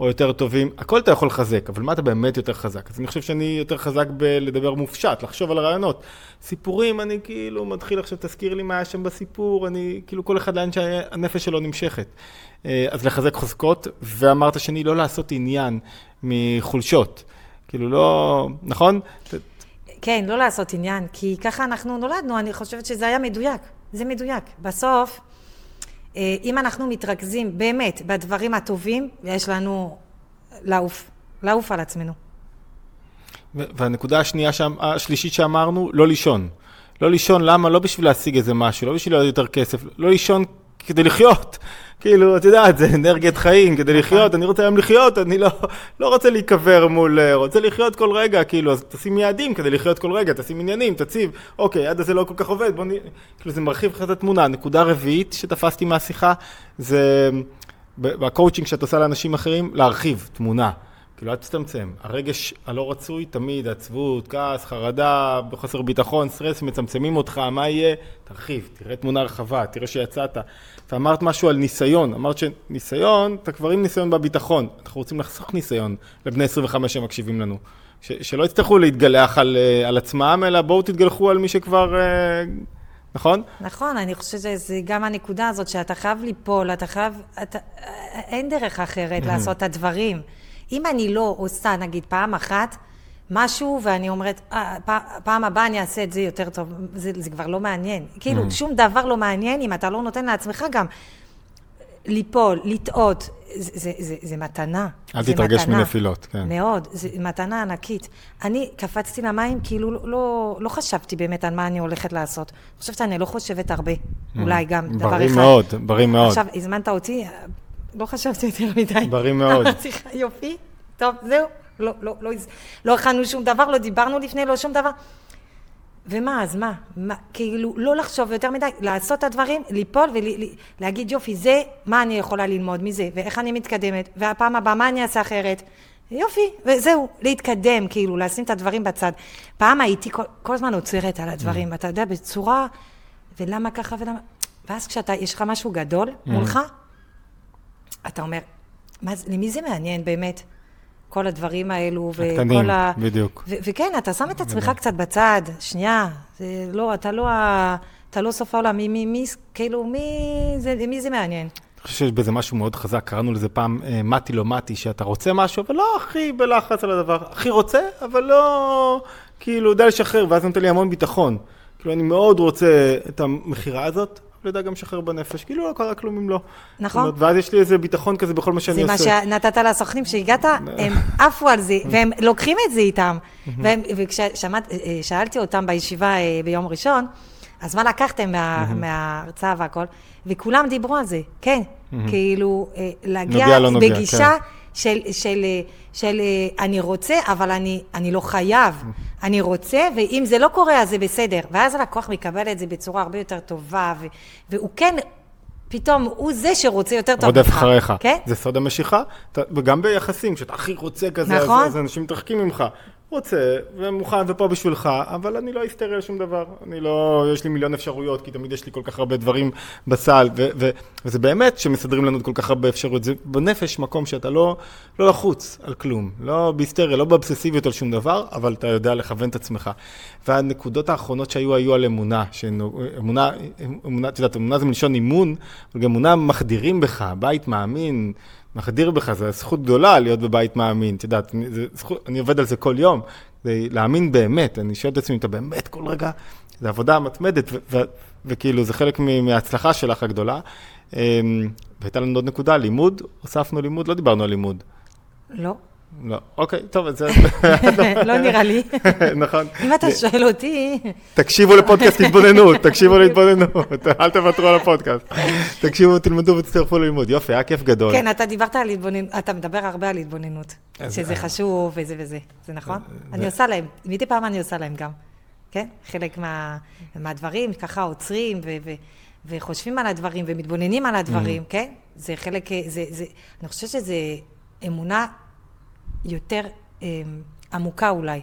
או יותר טובים, הכל אתה יכול לחזק, אבל מה אתה באמת יותר חזק? אז אני חושב שאני יותר חזק בלדבר מופשט, לחשוב על הרעיונות. סיפורים, אני כאילו מתחיל עכשיו, תזכיר לי מה היה שם בסיפור, אני, כאילו כל אחד לאן שהנפש שלו נמשכת. אה, אז לחזק חוזקות, ואמרת שני, לא לעשות עניין מחולשות. כאילו לא, נכון?
כן, לא לעשות עניין, כי ככה אנחנו נולדנו, אני חושבת שזה היה מדויק. זה מדויק. בסוף, אם אנחנו מתרכזים באמת בדברים הטובים, יש לנו לעוף, לעוף על עצמנו.
והנקודה השנייה, שם, השלישית שאמרנו, לא לישון. לא לישון, למה? לא בשביל להשיג איזה משהו, לא בשביל להיות יותר כסף, לא לישון כדי לחיות. כאילו, את יודעת, זה אנרגיית חיים, כדי לחיות, אני רוצה היום לחיות, אני לא, לא רוצה להיקבר מול, אה, רוצה לחיות כל רגע, כאילו, אז תשים יעדים כדי לחיות כל רגע, תשים עניינים, תציב, אוקיי, עד הזה לא כל כך עובד, בוא נ... כאילו, זה מרחיב לך את התמונה. נקודה רביעית שתפסתי מהשיחה, זה בקואוצ'ינג שאת עושה לאנשים אחרים, להרחיב תמונה. כאילו, אל תצטמצם. הרגש הלא רצוי תמיד, עצבות, כעס, חרדה, חוסר ביטחון, סטרס, מצמצמים אותך, מה יהיה? תרחיב, תראה תמונה רחבה, תראה שיצאת. ואמרת משהו על ניסיון, אמרת שניסיון, אתה כבר עם ניסיון בביטחון. אנחנו רוצים לחסוך ניסיון לבני 25 שמקשיבים לנו. ש- שלא יצטרכו להתגלח על, אה, על עצמם, אלא בואו תתגלחו על מי שכבר... אה, נכון?
נכון, אני חושבת שזה גם הנקודה הזאת שאתה חייב ליפול, אתה חייב, אתה, אין דרך אחרת לעשות את הדברים. אם אני לא עושה, נגיד, פעם אחת, משהו, ואני אומרת, "אה, פעם הבאה אני אעשה את זה יותר טוב, זה, זה כבר לא מעניין. כאילו, שום דבר לא מעניין אם אתה לא נותן לעצמך גם ליפול, לטעות. זה, זה, זה, זה מתנה.
אל
זה
תתרגש
מתנה.
מנפילות, כן.
מאוד, זו מתנה ענקית. אני קפצתי למים, כאילו לא, לא, לא חשבתי באמת על מה אני הולכת לעשות. אני חושבת שאני לא חושבת הרבה, אולי גם דבר אחד.
בריא מאוד, בריא מאוד.
עכשיו, הזמנת אותי, לא חשבתי יותר מדי.
בריא מאוד.
יופי, טוב, זהו. לא, לא, לא, לא הכנו שום דבר, לא דיברנו לפני, לא שום דבר. ומה, אז מה? מה? כאילו, לא לחשוב יותר מדי, לעשות את הדברים, ליפול ולהגיד, יופי, זה, מה אני יכולה ללמוד מזה, ואיך אני מתקדמת, והפעם הבאה, מה אני אעשה אחרת? יופי, וזהו, להתקדם, כאילו, לשים את הדברים בצד. פעם הייתי כל, כל הזמן עוצרת על הדברים, אתה יודע, בצורה, ולמה ככה ולמה... ואז כשאתה, יש לך משהו גדול מולך, אתה אומר, מה, זה- למי זה מעניין באמת? כל הדברים האלו,
הקטנים,
וכל ה...
בדיוק.
ו- וכן, אתה שם את עצמך קצת בצד, שנייה, זה לא, אתה לא, ה- אתה לא סוף העולם, מי, מי, מי, כאילו, מי זה, מי זה מעניין?
אני חושב שיש בזה משהו מאוד חזק, קראנו לזה פעם אה, מתי לא מתי, שאתה רוצה משהו, אבל לא הכי בלחץ על הדבר, הכי רוצה, אבל לא, כאילו, יודע לשחרר, ואז נותן לי המון ביטחון. כאילו, אני מאוד רוצה את המכירה הזאת, אבל יודע גם לשחרר בנפש, כאילו לא קרה כלום אם לא.
נכון.
אומרת, ואז יש לי איזה ביטחון כזה בכל מה שאני
זה מה
עושה.
שנתת לסוכנים, כשהגעת, הם עפו על זה, והם לוקחים את זה איתם. וכששאלתי אותם בישיבה אה, ביום ראשון, אז מה לקחתם מה- מההרצאה והכל, וכולם דיברו על זה, כן. כאילו, אה, להגיע
נוגע, לא נוגע,
בגישה
כן.
של, של, אה, של אה, אני רוצה, אבל אני, אני לא חייב. אני רוצה, ואם זה לא קורה, אז זה בסדר. ואז הלקוח מקבל את זה בצורה הרבה יותר טובה, ו, והוא כן, פתאום, הוא זה שרוצה יותר טוב
רודף אחריך.
כן?
זה סוד המשיכה, אתה- וגם ביחסים, כשאתה הכי רוצה כזה, אז-
נכון.
אז אנשים מתרחקים ממך. רוצה, ומוכן ופה בשבילך, אבל אני לא אסתר על שום דבר. אני לא, יש לי מיליון אפשרויות, כי תמיד יש לי כל כך הרבה דברים בסל, ו- ו- וזה באמת שמסדרים לנו כל כך הרבה אפשרויות. זה בנפש מקום שאתה לא, לא לחוץ על כלום, לא בהיסטריה, לא באובססיביות על שום דבר, אבל אתה יודע לכוון את עצמך. והנקודות האחרונות שהיו, היו על אמונה. שנו, אמונה, אמונה, את יודעת, אמונה זה מלשון אימון, אבל גם אמונה מחדירים בך, בית מאמין. מחדיר בך, זו זכות גדולה להיות בבית מאמין, את יודעת, אני- עובד על זה כל יום, כדי להאמין באמת, אני שואל את עצמי, אתה באמת כל רגע, זו עבודה מתמדת, וכאילו זה חלק מההצלחה שלך הגדולה. אמ, והייתה לנו עוד נקודה, לימוד, הוספנו לימוד, לא דיברנו על לימוד.
לא,
לא, אוקיי, טוב, אז זה...
לא נראה לי.
נכון.
אם אתה שואל אותי,
תקשיבו לפודקאסט התבוננות, תקשיבו להתבוננות, אל תוותרו על הפודקאסט. תקשיבו, תלמדו ותצטרפו ללימוד. יופי, היה כיף גדול.
כן, אתה דיברת על התבוננות, אתה מדבר הרבה על התבוננות, שזה
אה.
חשוב וזה וזה, זה נכון?
זה-
אני עושה להם, מדי פעם אני עושה להם גם, כן? חלק מה- מהדברים, ככה עוצרים וחושבים על הדברים ומתבוננים על הדברים, כן? זה חלק, אה, זה, זה, אני חושבת שזה אמונה יותר אה, עמוקה אולי,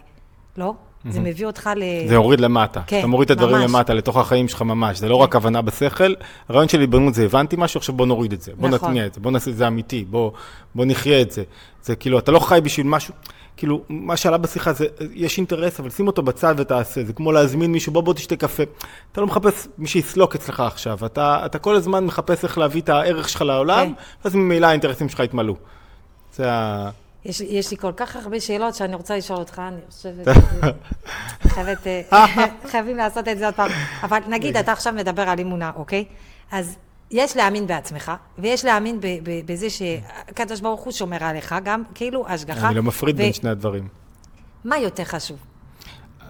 לא? זה מביא אותך ל...
זה יוריד למטה.
כן,
אתה מוריד את הדברים
ממש.
למטה, לתוך החיים שלך ממש. זה לא רק הבנה בשכל. הרעיון של התבוננות זה הבנתי משהו, עכשיו בוא נוריד את זה. בוא
נכון.
נטמיע את זה, בוא נעשה את זה אמיתי, בוא, בוא נחיה את זה. זה כאילו, אתה לא חי בשביל משהו, כאילו, מה שעלה בשיחה זה, יש אינטרס, אבל שים אותו בצד ותעשה. זה כמו להזמין מישהו, בוא בוא תשתה קפה. אתה לא מחפש מי שיסלוק אצלך עכשיו. אתה, אתה כל הזמן מחפש איך להביא את הערך שלך לעולם,
כן.
ואז ממילא האינטרסים שלך יתמלאו. זה ה...
יש, יש לי כל כך הרבה שאלות שאני רוצה לשאול אותך, אני חושבת, חייבת, אה, חייבים לעשות את זה עוד פעם. אבל נגיד, אתה עכשיו מדבר על אמונה, אוקיי? אז יש להאמין בעצמך, ויש להאמין ב- ב- בזה שהקדוש ברוך הוא שומר עליך, גם כאילו השגחה.
אני לא מפריד בין שני הדברים.
מה יותר חשוב?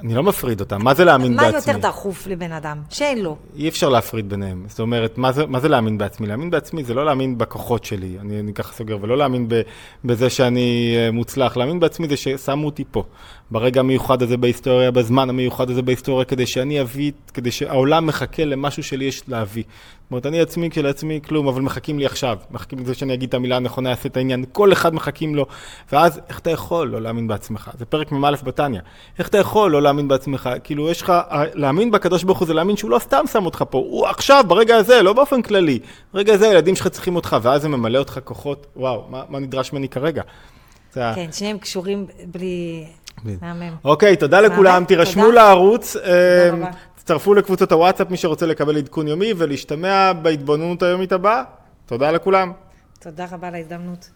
אני לא מפריד אותם. מה זה להאמין
מה
בעצמי?
יותר דחוף לבן אדם? שאין לו.
אי אפשר להפריד ביניהם. זאת אומרת, מה זה, מה זה להאמין בעצמי? להאמין בעצמי זה לא להאמין בכוחות שלי, אני, אני ככה סוגר, ולא להאמין ב, בזה שאני אה, מוצלח. להאמין בעצמי זה ששמו אותי פה, ברגע המיוחד הזה בהיסטוריה, בזמן המיוחד הזה בהיסטוריה, כדי שאני אביא, כדי שהעולם מחכה למשהו שלי יש להביא. זאת אומרת, אני עצמי כשלעצמי כלום, אבל מחכים לי עכשיו. מחכים לזה שאני אגיד את המילה הנכונה, אעשה את העניין. כל אחד מחכים לו. ואז, איך אתה יכול לא להאמין בעצמך? זה פרק מ"א בתניא. איך אתה יכול לא להאמין בעצמך? כאילו, יש לך, להאמין בקדוש ברוך הוא זה להאמין שהוא לא סתם שם אותך פה. הוא עכשיו, ברגע הזה, לא באופן כללי. ברגע הזה, הילדים שלך צריכים אותך, ואז זה ממלא אותך כוחות. וואו, מה, מה נדרש ממני כרגע?
כן, שניהם קשורים בלי... מהמם.
אוקיי, תודה לכולם, תירשמו. לערוץ,
רבה.
תצטרפו לקבוצות הוואטסאפ, מי שרוצה לקבל עדכון יומי ולהשתמע בהתבוננות היומית הבאה. תודה לכולם.
תודה רבה על ההזדמנות.